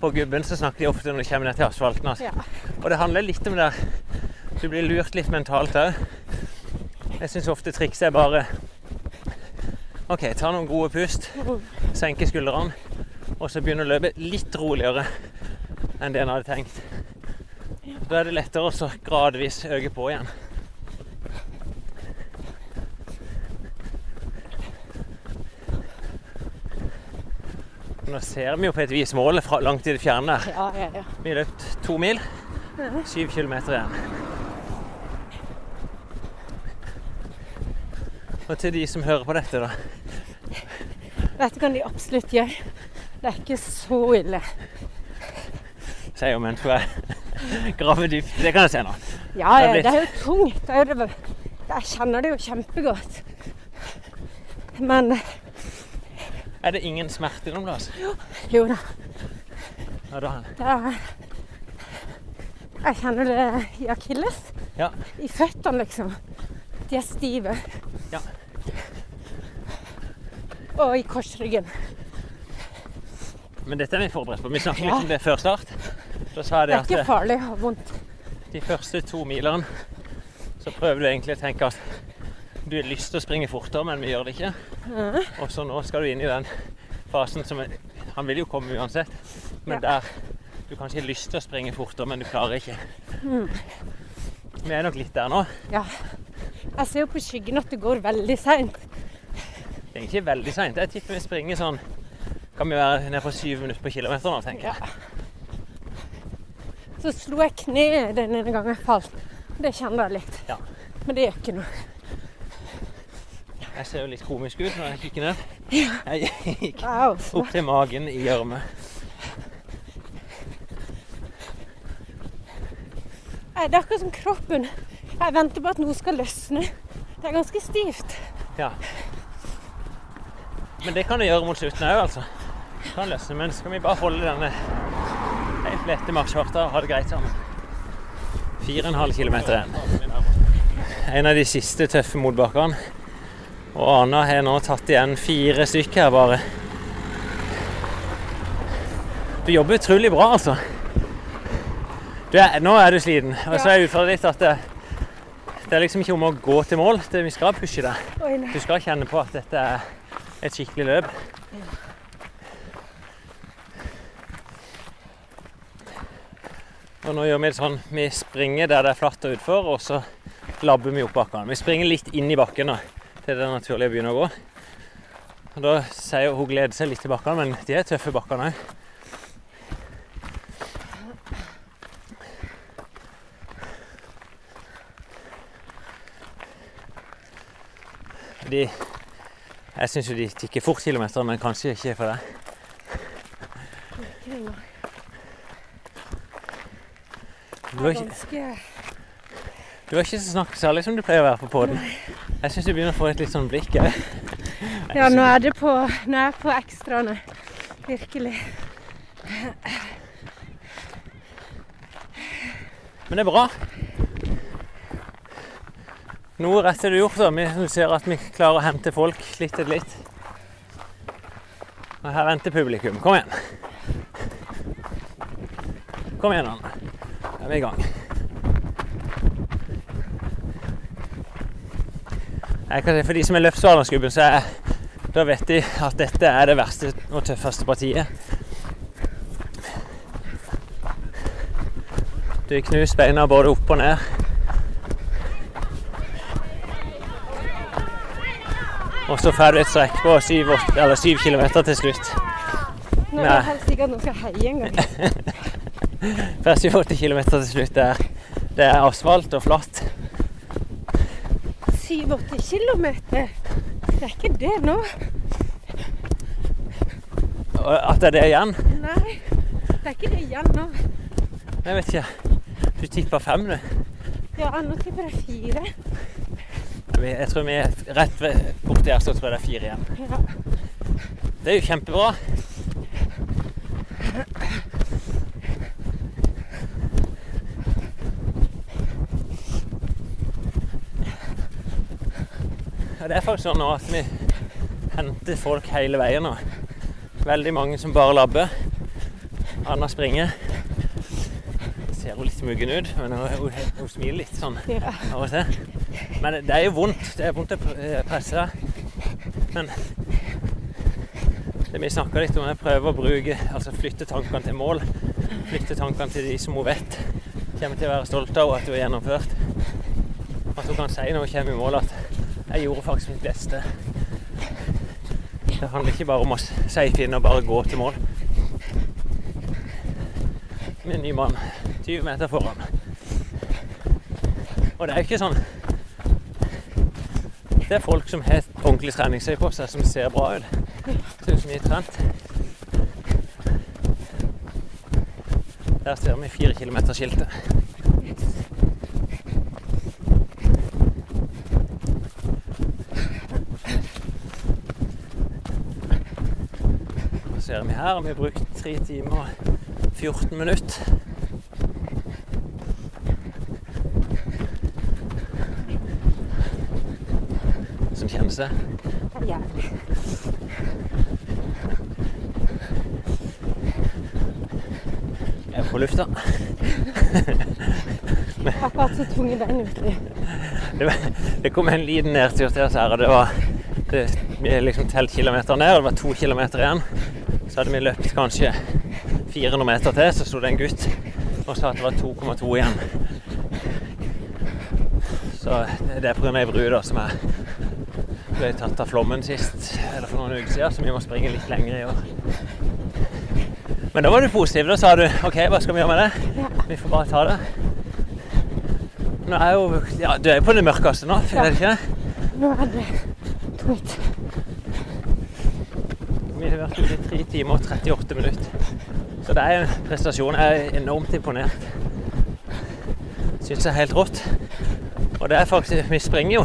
Speaker 2: På gubben så snakker de ofte når de kommer ned til asfalten. Altså.
Speaker 1: Ja.
Speaker 2: Og det handler litt om det Du blir lurt litt mentalt òg. Jeg syns ofte trikset er bare OK, ta noen gode pust, senke skuldrene, og så begynne å løpe litt roligere enn det en hadde tenkt. Da er det lettere å gradvis øke på igjen. Nå ser vi jo på et vis målet fra langt i det fjerne.
Speaker 1: Ja, ja, ja.
Speaker 2: Vi har løpt to mil. Syv kilometer igjen. Og til de som hører på dette, da.
Speaker 1: Dette kan de absolutt gjøre. Det er ikke så ille.
Speaker 2: Sier jo mens hun er grave dypt. Det kan jeg se nå.
Speaker 1: Ja,
Speaker 2: Det blitt-
Speaker 1: det er jo tungt. Det er jo det, jeg kjenner det jo kjempegodt. Men
Speaker 2: Er det ingen smerte noen plass?
Speaker 1: jo da,
Speaker 2: Ja, da.
Speaker 1: det er Jeg kjenner det i akilles.
Speaker 2: Ja.
Speaker 1: I føttene, liksom. De er stive.
Speaker 2: Ja.
Speaker 1: Og i korsryggen.
Speaker 2: Men dette er vi forberedt på. Vi snakket litt om det før start. Da sa
Speaker 1: Det er ikke farlig å ha vondt.
Speaker 2: de første to milene så prøver du egentlig å tenke at du har lyst til å springe fortere, men vi gjør det ikke. Og så nå skal du inn i den fasen som er, Han vil jo komme uansett, men
Speaker 1: Ja.
Speaker 2: der du kanskje har lyst til å springe fortere, men du klarer ikke. Vi er nok litt der nå.
Speaker 1: Ja. Jeg ser jo på skyggen at det går veldig seint.
Speaker 2: Det er ikke veldig seint. Jeg tipper vi springer sånn Kan vi være nede på syv minutter på kilometer nå, tenker jeg.
Speaker 1: Så slo jeg kneet den ene gangen jeg falt. Det kjente jeg litt.
Speaker 2: Ja.
Speaker 1: Men det gjør ikke noe.
Speaker 2: Jeg ser jo litt komisk ut når jeg kikker ned. Jeg gikk opp til magen i gjørme.
Speaker 1: Det er akkurat som kroppen. Jeg venter på at noe skal løsne. Det er ganske stivt.
Speaker 2: Ja. Men det kan det gjøre mot slutten òg, altså. Det kan løsne. Men skal vi bare holde denne helt lette marsjfarta og ha det greit sammen. 4,5 km igjen. En av de siste tøffe motbakkene. Og Ana har nå tatt igjen fire stykker her bare. Du jobber utrolig bra, altså. Du nå er du sliten. Og så er utfordringen litt at det, det er liksom ikke om å gå til mål. Det, vi skal pushe deg. Du skal kjenne på at dette er et skikkelig løp. Og nå gjør vi det sånn vi springer der det er flatt og utfor, og så labber vi opp bakkene. Vi springer litt inn i bakken da, til det er naturlig å gå. Og Da sier hun gleder seg litt til bakkene, men de er tøffe bakkene òg. De Jeg syns jo de tikker fort kilometer, men kanskje ikke for deg. Du
Speaker 1: er
Speaker 2: ikke, du har ikke så snakket særlig som du pleier å være på poden. Jeg syns du begynner å få et litt sånn blikk òg.
Speaker 1: Ja, nå er det på Nå er jeg på ekstraene. Virkelig.
Speaker 2: Men det er bra. Noe rett er det gjort. da. Vi ser at vi klarer å hente folk litt etter litt. Og her venter publikum. Kom igjen. Kom igjen, Anne. Da er vi i gang. Jeg kan si For de som er løpsvalerskubben, så er, da vet de at dette er det verste og tøffeste partiet. Du knuser beina både opp og ned. Og så får du et strekk på syv, eller syv kilometer til slutt.
Speaker 1: Nå er det helst sikkert noen skal heie en gang.
Speaker 2: Får syv-åtte kilometer til slutt. Det er, det er asfalt og flatt.
Speaker 1: 7-8 kilometer. Det er ikke det nå.
Speaker 2: At det er det igjen
Speaker 1: Nei, det er ikke det igjen nå.
Speaker 2: Jeg vet ikke. Du tippa fem, du.
Speaker 1: Ja, nå tipper jeg fire.
Speaker 2: Vi- Jeg tror vi er rett ved- borti her, så tror jeg det er fire igjen.
Speaker 1: Ja.
Speaker 2: Det er jo kjempebra. Ja, det er faktisk sånn nå at vi henter folk hele veien nå. Veldig mange som bare labber. Anna springer. Ser hun litt muggen ut, men hun, hun, hun smiler litt sånn av og til. Men det er jo vondt. Det er vondt å eh, presse. Men det vi snakka litt om, er å prøve å bruke Altså flytte tankene til mål. Flytte tankene til de som hun vet kommer til å være stolte av at hun har gjennomført. At hun kan si når hun kommer i mål at 'jeg gjorde faktisk mitt beste'. Det handler ikke bare om å si inn og bare gå til mål. Med en ny mann 20 meter foran. Og det er jo ikke sånn Det er folk som har ordentlig treningstøy på seg, som ser bra ut. Ser ut som de er trent. Der ser vi fire km-skiltet. Så ser vi her, vi har brukt 3 timer og 14 minutter.
Speaker 1: Er jævlig.
Speaker 2: Jeg er på lufta.
Speaker 1: Hatt så tunge bein uti.
Speaker 2: Det, det kom en liten nedtur til oss her, og det var det, Vi har liksom telt kilometer ned, og det var to kilometer igjen. Så hadde vi løpt kanskje 400 meter til, så sto det en gutt og sa at det var 2,2 igjen. Så det det er pga. ei bru da, som er, ble tatt av flommen sist, eller for noen uker siden, så vi må springe litt lenger i år. Men da var du positiv. Da sa du OK, hva skal vi gjøre med det? Vi får bare ta det. Nå er jo Ja, du er jo på det mørkeste nå, er det ikke?
Speaker 1: Nå er det tungt.
Speaker 2: Vi har vært ute i 3 timer og 38 minutter. Så det er en prestasjon. Jeg er enormt imponert. syns jeg er helt rått. Og det er faktisk Vi springer jo.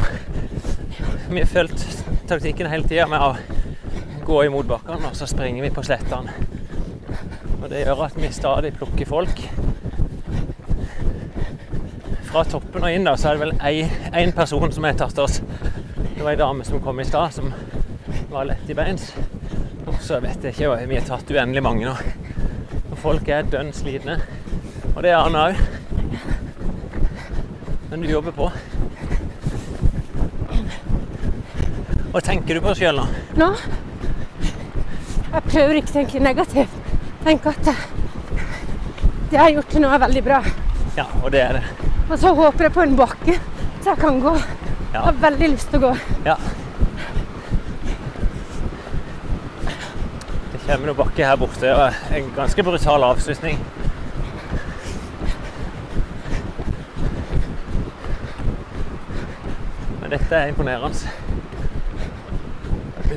Speaker 2: Vi har fulgt taktikken hele tida med å gå imot bakkene, og så springer vi på slettene. Og det gjør at vi stadig plukker folk. Fra toppen og inn da, så er det vel én person som har tatt oss. Det var ei dame som kom i stad, som var lett i beins. Og så vet jeg ikke, vi har tatt uendelig mange nå. Og folk er dønn slitne. Og det er han òg. Men du jobber på. Hva tenker du på sjøl nå?
Speaker 1: Nå Jeg prøver ikke å tenke negativt. Tenk at det, jeg har gjort til nå, er veldig bra.
Speaker 2: Ja, og det er det.
Speaker 1: Og så håper jeg på en bakke, så jeg kan gå. Jeg har veldig lyst til å gå.
Speaker 2: ja. Det kommer noen bakke her borte, og en ganske brutal avslutning. Men dette er imponerende.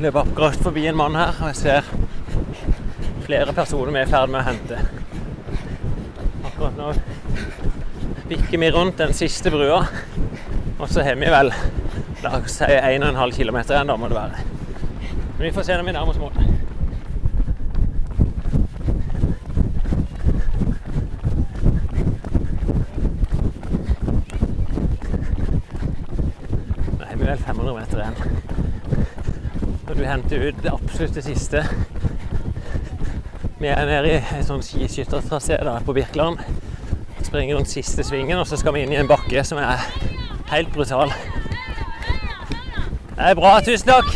Speaker 2: Løper akkurat forbi en mann her, og jeg ser flere personer vi er i ferd med å hente. Akkurat nå bikker vi rundt den siste brua, og så har vi vel la oss si 1,5 km igjen, da må det være. Men vi får se når vi nærmer oss vi vel 500 meter igjen. Når hente ut det absolutt det siste Vi er nede i en sånn skiskyttertrasé på Birkeland. Springer rundt siste svingen, og så skal vi inn i en bakke som er helt brutal. Det er bra, tusen takk!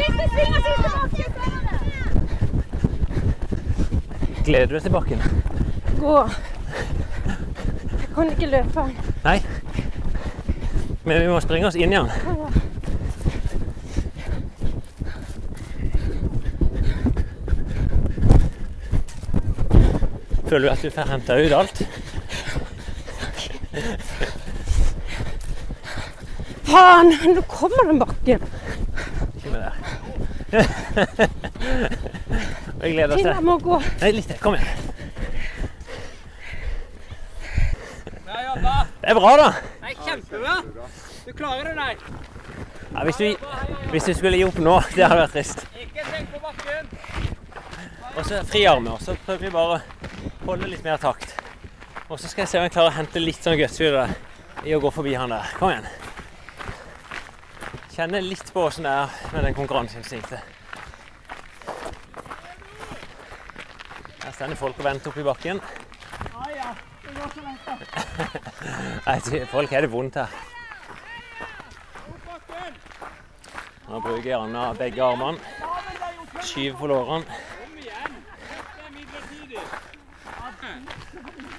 Speaker 8: Siste sving og siste bakke!
Speaker 2: Gleder du deg til bakken?
Speaker 1: Gå. Jeg kan ikke løpe.
Speaker 2: Nei. Men vi må springe oss inn igjen. Føler du at du får henta ut alt?
Speaker 1: Faen, nå kommer den bakken.
Speaker 2: Med der. Jeg gleder oss
Speaker 1: Til jeg
Speaker 2: til
Speaker 1: må gå.
Speaker 2: Nei, litt til. Kom igjen.
Speaker 6: Bra jobba.
Speaker 2: Det er bra, da.
Speaker 6: Nei, kjempebra. Du klarer det, nei.
Speaker 2: Ja, hvis, du, hvis du skulle gi opp nå, det hadde vært trist.
Speaker 6: Ikke tenk på bakken.
Speaker 2: Og så friarmer. Så prøver vi bare å holde litt mer takt. Og så skal jeg se om jeg klarer å hente litt sånn guts i å gå forbi han der. Kom igjen. Kjenne litt på åssen det er med den konkurranseinstinktet. Her står folk og venter oppi bakken. Nei, folk har det vondt her. Nå bruker jeg begge armene. Skyver på lårene.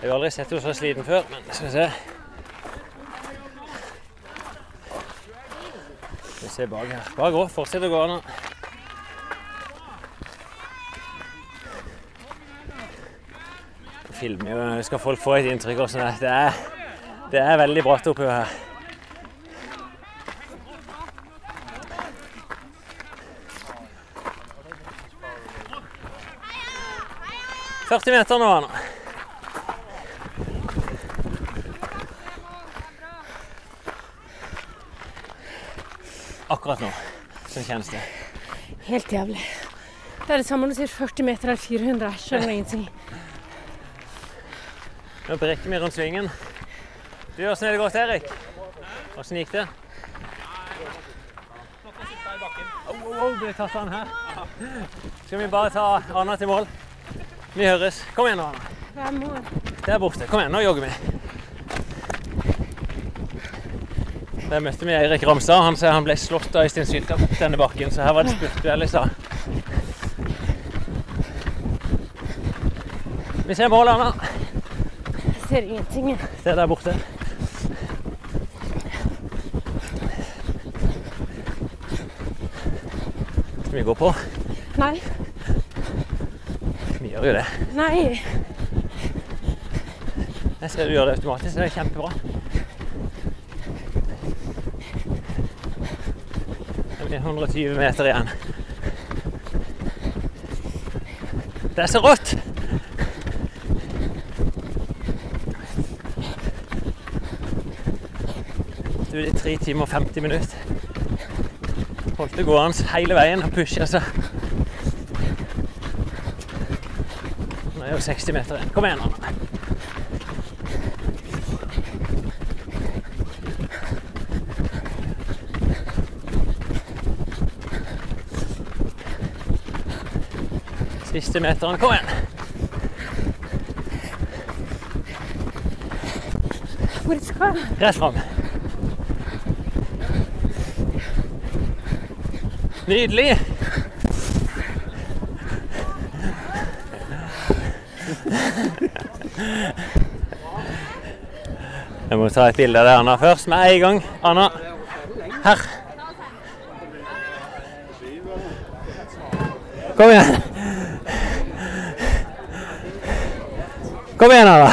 Speaker 2: Jeg har aldri sett henne så sliten før, men skal vi se. Skal vi se bak her. Bare gå. Fortsett å gå nå. Filmer jo, skal folk få et inntrykk av hvordan det er, det er veldig bratt oppi her. «40 meter nå, Anna. Akkurat nå. Kjennes det.
Speaker 1: Helt jævlig. Det er det samme om du sier 40 meter eller 400. Jeg skjønner ingenting.
Speaker 2: Nå brekker vi rundt svingen. Du, åssen er det gått, Erik? Åssen gikk det? Au, au, au, ble tatt an her. Skal vi bare ta Anna til mål? Vi høres. Kom igjen, nå, Anna. Der borte. Kom igjen, nå jogger vi. Der møtte vi Eirik Ramstad. Han sier han ble slått av Øystein Sylta opp denne bakken, så her var det spurtduell sa. Vi ser målet, Anna.
Speaker 1: Jeg ser ingenting.
Speaker 2: Se der borte. Skal vi gå på?
Speaker 1: Nei.
Speaker 2: Vi gjør jo det.
Speaker 1: Nei.
Speaker 2: Jeg ser du gjør det automatisk. Det er kjempebra. Det er 120 meter igjen. Det er så rått! Du, det er 3 timer og 50 minutter. Holdt det gående hele veien og pusha seg. Nå er jo 60 meter igjen. Kom igjen, Anna. Siste meteren. Kom igjen.
Speaker 1: Hvor skal jeg?
Speaker 2: Rett fram. Nydelig. Jeg må ta et bilde av det Anna, først. Med en gang. Anna. Her. Kom igjen. Kom igjen, Anna.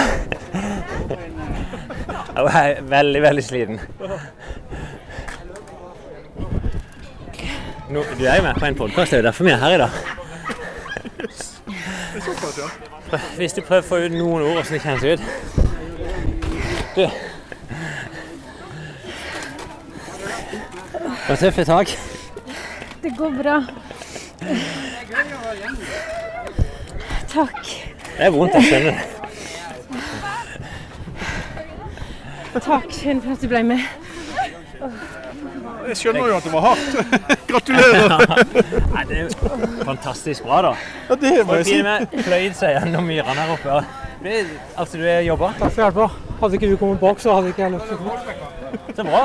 Speaker 2: Jeg er veldig, veldig sliten. Nå, du er jo med på en podkast, det er jo derfor vi er her i dag. Hvis du prøver å få ut noen ord åssen det kjennes ut Du Det var tøffe tak.
Speaker 1: Det går bra. Takk.
Speaker 2: Det er vondt, jeg skjønner det.
Speaker 1: Takk Kjell, for at du ble med.
Speaker 5: Jeg skjønner jo at det var hardt. Gratulerer.
Speaker 2: Nei, det er fantastisk bra, da.
Speaker 5: Ja, det må jeg si.
Speaker 2: pløyd seg gjennom myrene her oppe. Det, altså, du har jobba.
Speaker 6: Takk for hjelpa. Hadde ikke du kommet bak, så hadde ikke jeg løpt ut.
Speaker 2: Så bra.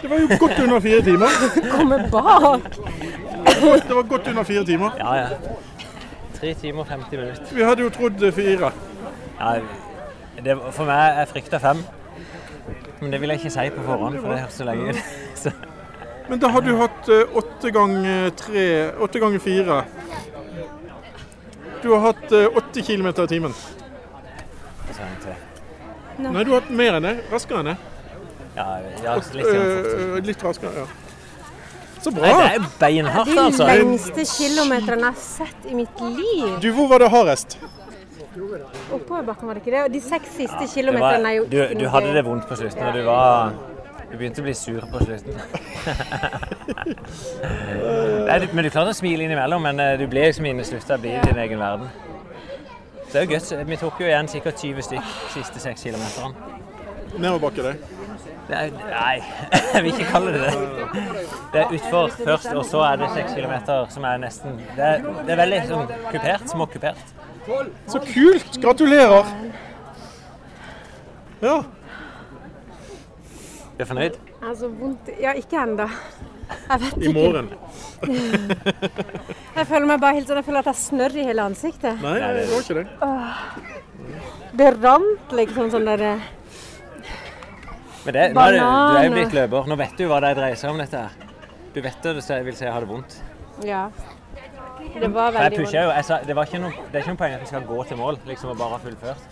Speaker 5: Det var jo godt under fire timer.
Speaker 1: Komme bak.
Speaker 5: Det var godt under fire timer.
Speaker 2: Ja, ja. Tre timer og 50 minutter.
Speaker 5: Vi hadde jo trodd fire.
Speaker 2: Ja, det, for meg Jeg frykta fem. Men det vil jeg ikke si på forhånd, for det høres så lenge ut.
Speaker 5: Men da har du hatt eh, åtte ganger tre Åtte ganger fire. Du har hatt eh, åtte kilometer i timen. Nei, du har hatt mer enn det. Raskere enn det.
Speaker 2: Ja, ja litt.
Speaker 5: Eh, litt raskere, ja. Så
Speaker 2: Nei, det er beinhardt,
Speaker 1: De
Speaker 2: altså.
Speaker 1: lengste kilometerne jeg har sett i mitt liv.
Speaker 5: Du, hvor var det hardest?
Speaker 1: Oppoverbakken, var det ikke det? Og de seks siste
Speaker 2: ja,
Speaker 1: kilometerne er jo
Speaker 2: du, du hadde det vondt på slutten, og du var Du begynte å bli sur på slutten. Nei, du- men du klarte å smile innimellom, men eh, du ble liksom inne i din egen verden. Så det er jo gøy. Vi tok jo igjen sikkert 20 stykk siste seks kilometerne.
Speaker 5: Nedoverbakke, det.
Speaker 2: Nei, jeg vil ikke kalle det det. Det er utfor først, og så er det seks kilometer som er nesten Det er, det er veldig sånn kupert, småkupert.
Speaker 5: Så kult! Gratulerer. Ja.
Speaker 2: Du er fornøyd?
Speaker 1: Altså vondt Ja, ikke ennå. Jeg vet ikke.
Speaker 5: I morgen.
Speaker 1: Jeg føler meg bare helt sånn Jeg føler at jeg snørr i hele ansiktet.
Speaker 5: Nei, det var ikke det.
Speaker 1: Det rant liksom sånn der eh,
Speaker 2: Men det, nå er du, du er jo blitt løper. Nå vet du hva det dreier seg om dette her. Du vet det, så jeg vil si jeg har det vondt.
Speaker 1: Ja. Det var
Speaker 2: For jeg jo, jeg sa, det, var ikke noe, det er ikke noe poeng at vi skal gå til mål, liksom og bare ha fullført.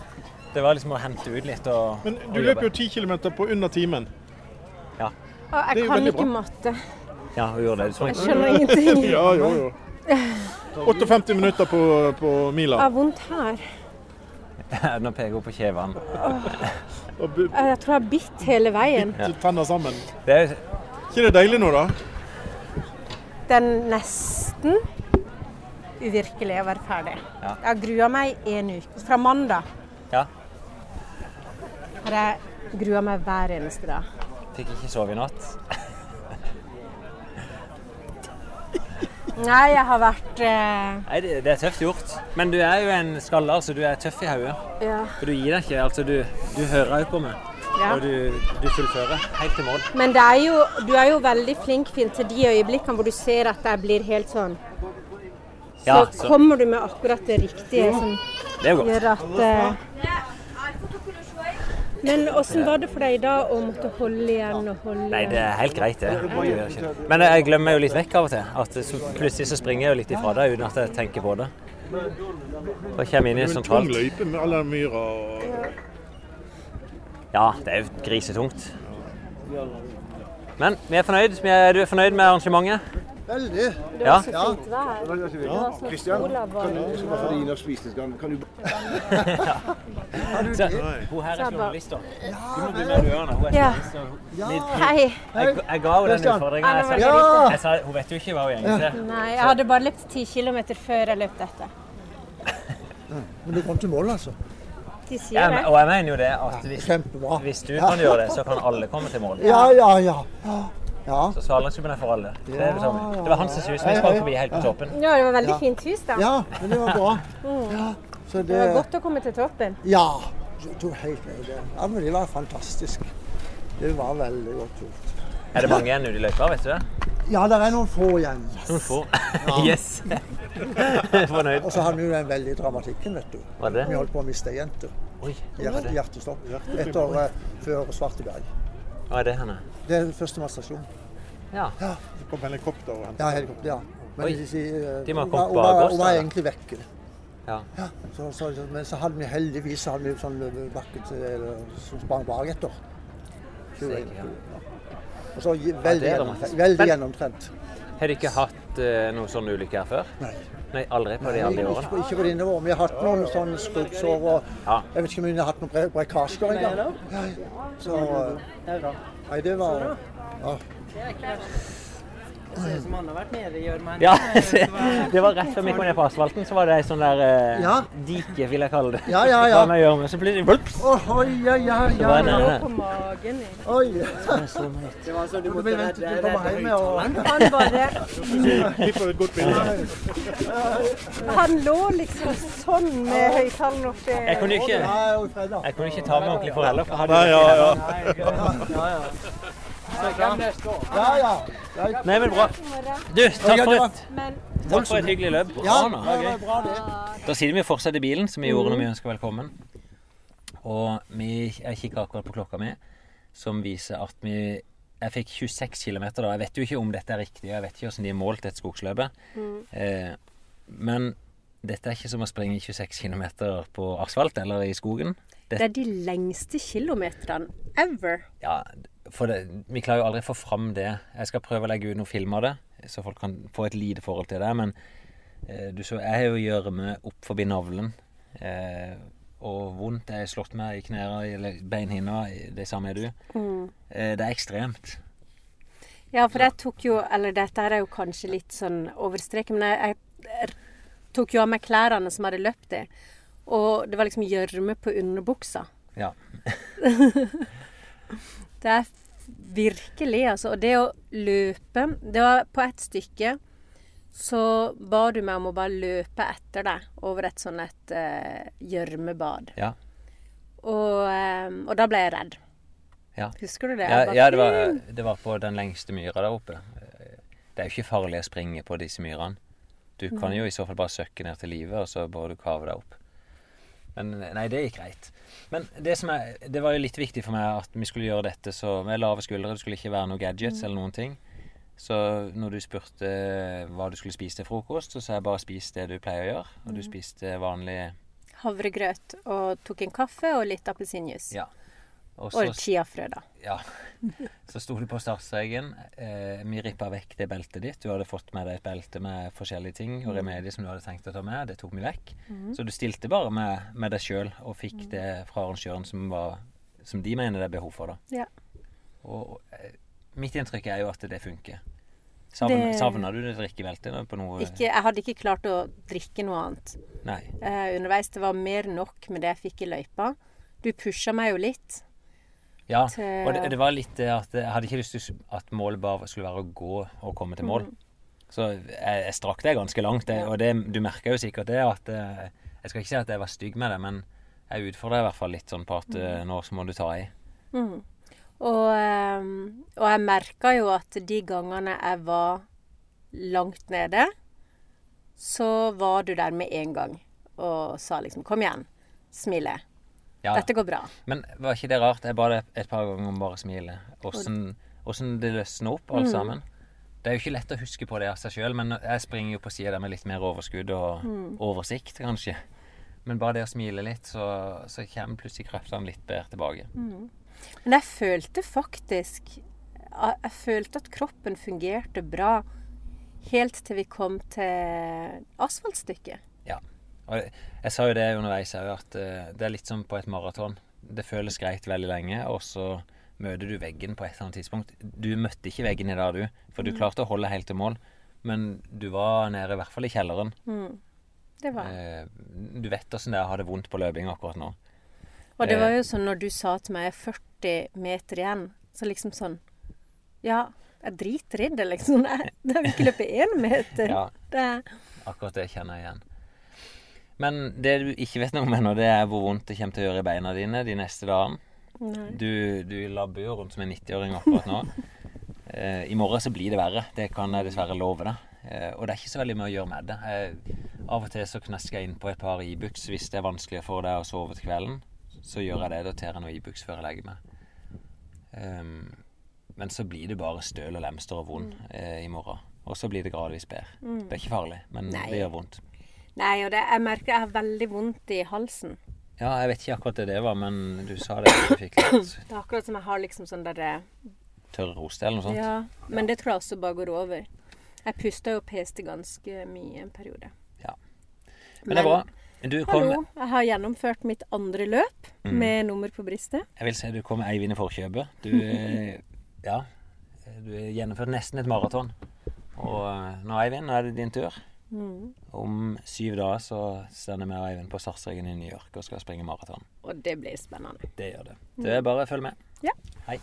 Speaker 2: Det var liksom å hente ut litt og,
Speaker 5: Men du løper jo ti kilometer på under timen.
Speaker 2: Ja,
Speaker 1: Og
Speaker 5: er
Speaker 1: jeg kan ikke
Speaker 5: bra.
Speaker 1: matte.
Speaker 2: ja hun gjorde det. Du
Speaker 1: Jeg skjønner ingenting.
Speaker 5: Ja, jo, jo. 58 minutter på, på
Speaker 1: Jeg
Speaker 5: mila.
Speaker 1: har vondt her.
Speaker 2: Nå peker hun på
Speaker 5: kjeven.
Speaker 1: Jeg tror jeg har bitt hele veien.
Speaker 5: Bitt tenner sammen.
Speaker 2: Det er,
Speaker 5: ikke det deilig nå, da?
Speaker 1: Det er nesten uvirkelig å være ferdig.
Speaker 2: Ja.
Speaker 1: Jeg har grua meg i en uke. Fra mandag
Speaker 2: ja,
Speaker 1: har jeg grua meg hver eneste dag.
Speaker 2: fikk ikke sove i natt.
Speaker 1: Nei, jeg har vært eh,
Speaker 2: Nei, det, det er tøft gjort. Men du er jo en skaller, så du er tøff i hodet.
Speaker 1: Ja.
Speaker 2: For du gir deg ikke. Altså, du, du hører jo på meg.
Speaker 1: Ja.
Speaker 2: Og du, du fullfører helt til mål.
Speaker 1: Men det er jo, du er jo veldig flink Finn, til de øyeblikkene hvor du ser at jeg blir helt sånn. Så,
Speaker 2: Ja, så
Speaker 1: kommer du med akkurat det riktige som
Speaker 2: det
Speaker 1: gjør at uh... Men åssen var det for deg da å måtte holde igjen og holde
Speaker 2: Nei, det er helt greit, det. Men jeg glemmer jo litt vekk av og til. At så plutselig så springer jeg jo litt ifra det uten at jeg tenker på det. Da kommer jeg inn i
Speaker 5: er en tung løype med alle myra og
Speaker 2: Ja, det er jo grisetungt. Men vi er fornøyd. Vi er, du er fornøyd med arrangementet?
Speaker 9: Veldig.
Speaker 1: Det
Speaker 2: Ja.
Speaker 1: var så fint vær. Det var så
Speaker 9: Kristian, kan du som var fordi Ina spiste, kan, kan du
Speaker 2: Se, hun her er
Speaker 1: Så bare-
Speaker 2: journalist, da. Du må bli med, du, Ørne. Hun er
Speaker 1: Ja.
Speaker 2: journalist. og-
Speaker 9: Ja.
Speaker 1: Hei.
Speaker 2: Jeg, jeg ga henne den
Speaker 9: Kristian.
Speaker 2: utfordringen. Jeg sa,
Speaker 9: Ja.
Speaker 2: jeg sa hun vet jo ikke hva hun egentlig er.
Speaker 1: Nei, jeg hadde bare løpt 10 km før jeg løp dette.
Speaker 9: Men du kom til mål, altså.
Speaker 1: De sier
Speaker 2: Jeg,
Speaker 1: det.
Speaker 2: men- og jeg mener jo det at hvis,
Speaker 9: Kjempebra.
Speaker 2: hvis du kan gjøre det, så kan alle komme til mål.
Speaker 9: Ja, ja, ja. Ja,
Speaker 2: Så Svalandsklubben er for alle. Det er det samme.
Speaker 9: Ja, ja.
Speaker 2: Det var Hansens hus vi sprang forbi helt på toppen.
Speaker 1: Ja, det var veldig
Speaker 9: Ja.
Speaker 1: fint hus, da.
Speaker 9: ja men det var bra. Ja, så
Speaker 1: Det var godt å komme til toppen.
Speaker 9: Ja. Jeg tok helt med det. Ja, men det var fantastisk. Det var veldig godt gjort.
Speaker 2: Er det mange igjen ute i løypa, vet du det?
Speaker 9: Ja, det er noen få igjen.
Speaker 2: Noen få. Yes! Fornøyd.
Speaker 9: Og så hadde vi jo den veldige dramatikken, vet du.
Speaker 2: Var det
Speaker 9: Vi holdt på å miste ei jente.
Speaker 2: Oi,
Speaker 9: Hjerte, hjertestopp. Etter uh, før Svarteberg.
Speaker 2: Hva er det henne?
Speaker 9: Det er første stasjon.
Speaker 2: Ja.
Speaker 5: Det kom helikopter og hentet.
Speaker 9: Ja, helikopter, ja. Men
Speaker 2: Oi.
Speaker 9: de sier, uh,
Speaker 2: De må ha kommet bak oss,
Speaker 9: Hun var egentlig vekke.
Speaker 2: Ja.
Speaker 9: Ja, så, så, men så hadde vi heldigvis så hadde vi sånn bakke til, som sprang bak etter.
Speaker 2: Sikkert, ja.
Speaker 9: Og så veldig,
Speaker 2: ja,
Speaker 9: gjennomtrent.
Speaker 2: Har de ikke hatt uh, noen sånne ulykker her før?
Speaker 9: Nei.
Speaker 2: Nei, aldri på de alle
Speaker 9: Ikke,
Speaker 2: årene?
Speaker 9: ikke på dine år. Vi har hatt noen sånne skrubbsår og
Speaker 2: Ja.
Speaker 9: Jeg vet ikke om vi har hatt noen brekkasjer engang. Ja, Så uh, Nei, det var ja.
Speaker 10: Det ser ut som han har vært nede i gjørmen.
Speaker 2: Ja, det var rett før vi kom ned på asfalten, så var det ei sånn der eh,
Speaker 9: Ja.
Speaker 2: dike, vil jeg kalle det.
Speaker 9: Ja, ja, ja.
Speaker 2: Med gjørme, så plutselig vulps!
Speaker 9: Å, Oi, ja, ja,
Speaker 2: Så
Speaker 9: ja.
Speaker 2: var det.
Speaker 1: På magen.
Speaker 9: Oi.
Speaker 10: Det var så du
Speaker 9: Du
Speaker 10: måtte
Speaker 9: vil vente til
Speaker 10: redde,
Speaker 9: du kommer
Speaker 10: redde
Speaker 9: hjem med og
Speaker 1: Han bare
Speaker 5: Vi får et godt bilde.
Speaker 1: Han lå liksom sånn med høyttaleren oppi
Speaker 2: Jeg kunne ikke, jeg kunne ikke ta med ordentlig for heller, for hadde
Speaker 5: Nei,
Speaker 2: Ja,
Speaker 5: ja, ja.
Speaker 9: Ja, ja. Ja, ja. ja.
Speaker 2: Nei, men bra. Du, takk for et, takk for et hyggelig løp.
Speaker 9: Ja,
Speaker 2: Bra, nå.
Speaker 9: det var bra, det.
Speaker 2: Da sitter vi fortsatt i bilen, som vi gjorde når vi ønska velkommen. Og vi, jeg kikker akkurat på klokka mi, som viser at vi Jeg fikk 26 km da. Jeg vet jo ikke om dette er riktig, jeg vet ikke hvordan de har målt et skogsløpet. Eh, men dette er ikke som å springe 26 km på asfalt eller i skogen.
Speaker 1: det er de lengste kilometerne ever.
Speaker 2: Ja, for det, vi klarer jo aldri å få fram det. Jeg skal prøve å legge ut noen film av det, så folk kan få et lite forhold til det. Men eh, du så, jeg har jo gjørme opp forbi navlen. Eh, og vondt. Jeg har slått meg i knærne eller beinhinna. Det samme er du. Eh, det er ekstremt.
Speaker 1: Ja, for jeg tok jo Eller dette her er jo kanskje litt sånn overstreken, men jeg, jeg tok jo av meg klærne som hadde løpt i. Og det var liksom gjørme på underbuksa.
Speaker 2: Ja.
Speaker 1: Det er virkelig, altså. Og det å løpe Det var på ett stykke så ba du meg om å bare løpe etter deg over et sånn et gjørmebad.
Speaker 2: Uh, Ja.
Speaker 1: og, um, og da ble jeg redd.
Speaker 2: Ja.
Speaker 1: Husker du det?
Speaker 2: Ja,
Speaker 1: bare,
Speaker 2: ja det, var, det var på den lengste myra der oppe. Det er jo ikke farlig å springe på disse myrene. Du kan jo i så fall bare søkke ned til livet, og så bare du kave deg opp. Men nei, det gikk greit. Men det, som er, det var jo litt viktig for meg at vi skulle gjøre dette så med lave skuldre. Det skulle ikke være noen gadgets eller noen ting. Så når du spurte hva du skulle spise til frokost, så sa jeg bare spis det du pleier å gjøre. Og du spiste vanlig
Speaker 1: Havregrøt og tok en kaffe og litt appelsinjuice.
Speaker 2: Ja. Og
Speaker 1: Og chiafrø, da.
Speaker 2: Ja. Så sto du på startstreken. Eh, vi rippa vekk det beltet ditt. Du hadde fått med deg et belte med forskjellige ting og remedier som du hadde tenkt å ta med. Det tok vi vekk. Så du stilte bare med, med deg sjøl og fikk det fra arrangøren som, var, som de mener det er behov for. da.
Speaker 1: Ja.
Speaker 2: Og eh, mitt inntrykk er jo at det funker. Savna,
Speaker 1: Det-
Speaker 2: savna du det drikkebeltet på noe
Speaker 1: Ikke, jeg hadde ikke klart å drikke noe annet eh, underveis. Det var mer nok med det jeg fikk i løypa. Du pusha meg jo litt.
Speaker 2: Ja,
Speaker 1: til-
Speaker 2: og det, det var litt det at jeg hadde ikke lyst til at målet bare skulle være å gå og komme til mål. Så jeg, jeg strakk det ganske langt. Det, og det, du merker jo sikkert det at eh, Jeg skal ikke si at jeg var stygg med det, men jeg utfordra i hvert fall litt sånn på at mm. nå må du ta i.
Speaker 1: Og, eh, og jeg merka jo at de gangene jeg var langt nede, så var du der med en gang og sa liksom 'kom igjen', smile.
Speaker 2: Ja,
Speaker 1: Dette går bra.
Speaker 2: Men var ikke det rart? Jeg ba det et par ganger om bare å smile. Åssen det løsner opp, alt sammen. Det er jo ikke lett å huske på det av seg sjøl, men jeg springer jo på sida der med litt mer overskudd og oversikt, kanskje. Men bare det å smile litt, så, så kommer plutselig kreftene litt bedre tilbake.
Speaker 1: Men jeg følte faktisk Jeg følte at kroppen fungerte bra Helt til vi kom til asfaltstykket.
Speaker 2: Og jeg, sa jo det underveis òg, at eh, det er litt som på et maraton. Det føles greit veldig lenge, og så møter du veggen på et eller annet tidspunkt. Du møtte ikke veggen i dag, du, for du
Speaker 1: Mm.
Speaker 2: klarte å holde helt til mål. Men du var nede i hvert fall i kjelleren.
Speaker 1: Mm. Det var.
Speaker 2: Eh, du vet åssen det er å ha det vondt på løping akkurat nå.
Speaker 1: Og det var
Speaker 2: Eh,
Speaker 1: jo sånn når du sa til meg 40 meter igjen, så liksom sånn Ja, jeg driter i det, liksom. Jeg vil ikke løpe én meter.
Speaker 2: Ja.
Speaker 1: Det,
Speaker 2: Akkurat det kjenner jeg igjen. Men det du ikke vet noe om ennå, det er hvor vondt det kommer til å gjøre i beina dine de neste dagene. Du, du labber jo rundt som en 90-åring akkurat nå. Eh, I morgen så blir det verre. Det kan jeg dessverre love deg. Eh, og det er ikke så veldig mye å gjøre med det. Av og til så knasker jeg inn på et par Ibux hvis det er vanskelig for deg å sove til kvelden. Så gjør jeg det. Da tar jeg noe Ibux før jeg legger meg. Ehm, men så blir det bare støl og lemster og vond eh, i morgen. Og så blir det gradvis bedre.
Speaker 1: Mm.
Speaker 2: Det er ikke farlig, men
Speaker 1: Nei.
Speaker 2: det gjør vondt.
Speaker 1: Nei, og det, jeg merker jeg har veldig vondt i halsen.
Speaker 2: Ja, jeg vet ikke akkurat det det var, men du sa det. Du fikk litt
Speaker 1: Det er akkurat som jeg har liksom sånn derre
Speaker 2: tørr hoste eller noe sånt.
Speaker 1: Ja, men det tror jeg også bare går over. Jeg pusta jo og peste ganske mye en periode. Ja.
Speaker 2: Men det er bra. Du kom,
Speaker 1: Hallo, jeg har gjennomført mitt andre løp
Speaker 2: Mm.
Speaker 1: med nummer på bristet.
Speaker 2: jeg vil si du kom Eivind i forkjøpet. Du, eh, ja, du har gjennomført nesten et maraton. Og eh, nå, Eivind, nå er det din tur.
Speaker 1: Mm.
Speaker 2: Om syv dager så sender vi og Eivind på Sarsregen i New York og skal springe maraton.
Speaker 1: Og det blir spennende.
Speaker 2: Det gjør det. Det er bare å følge med.
Speaker 1: Ja.
Speaker 2: Hei.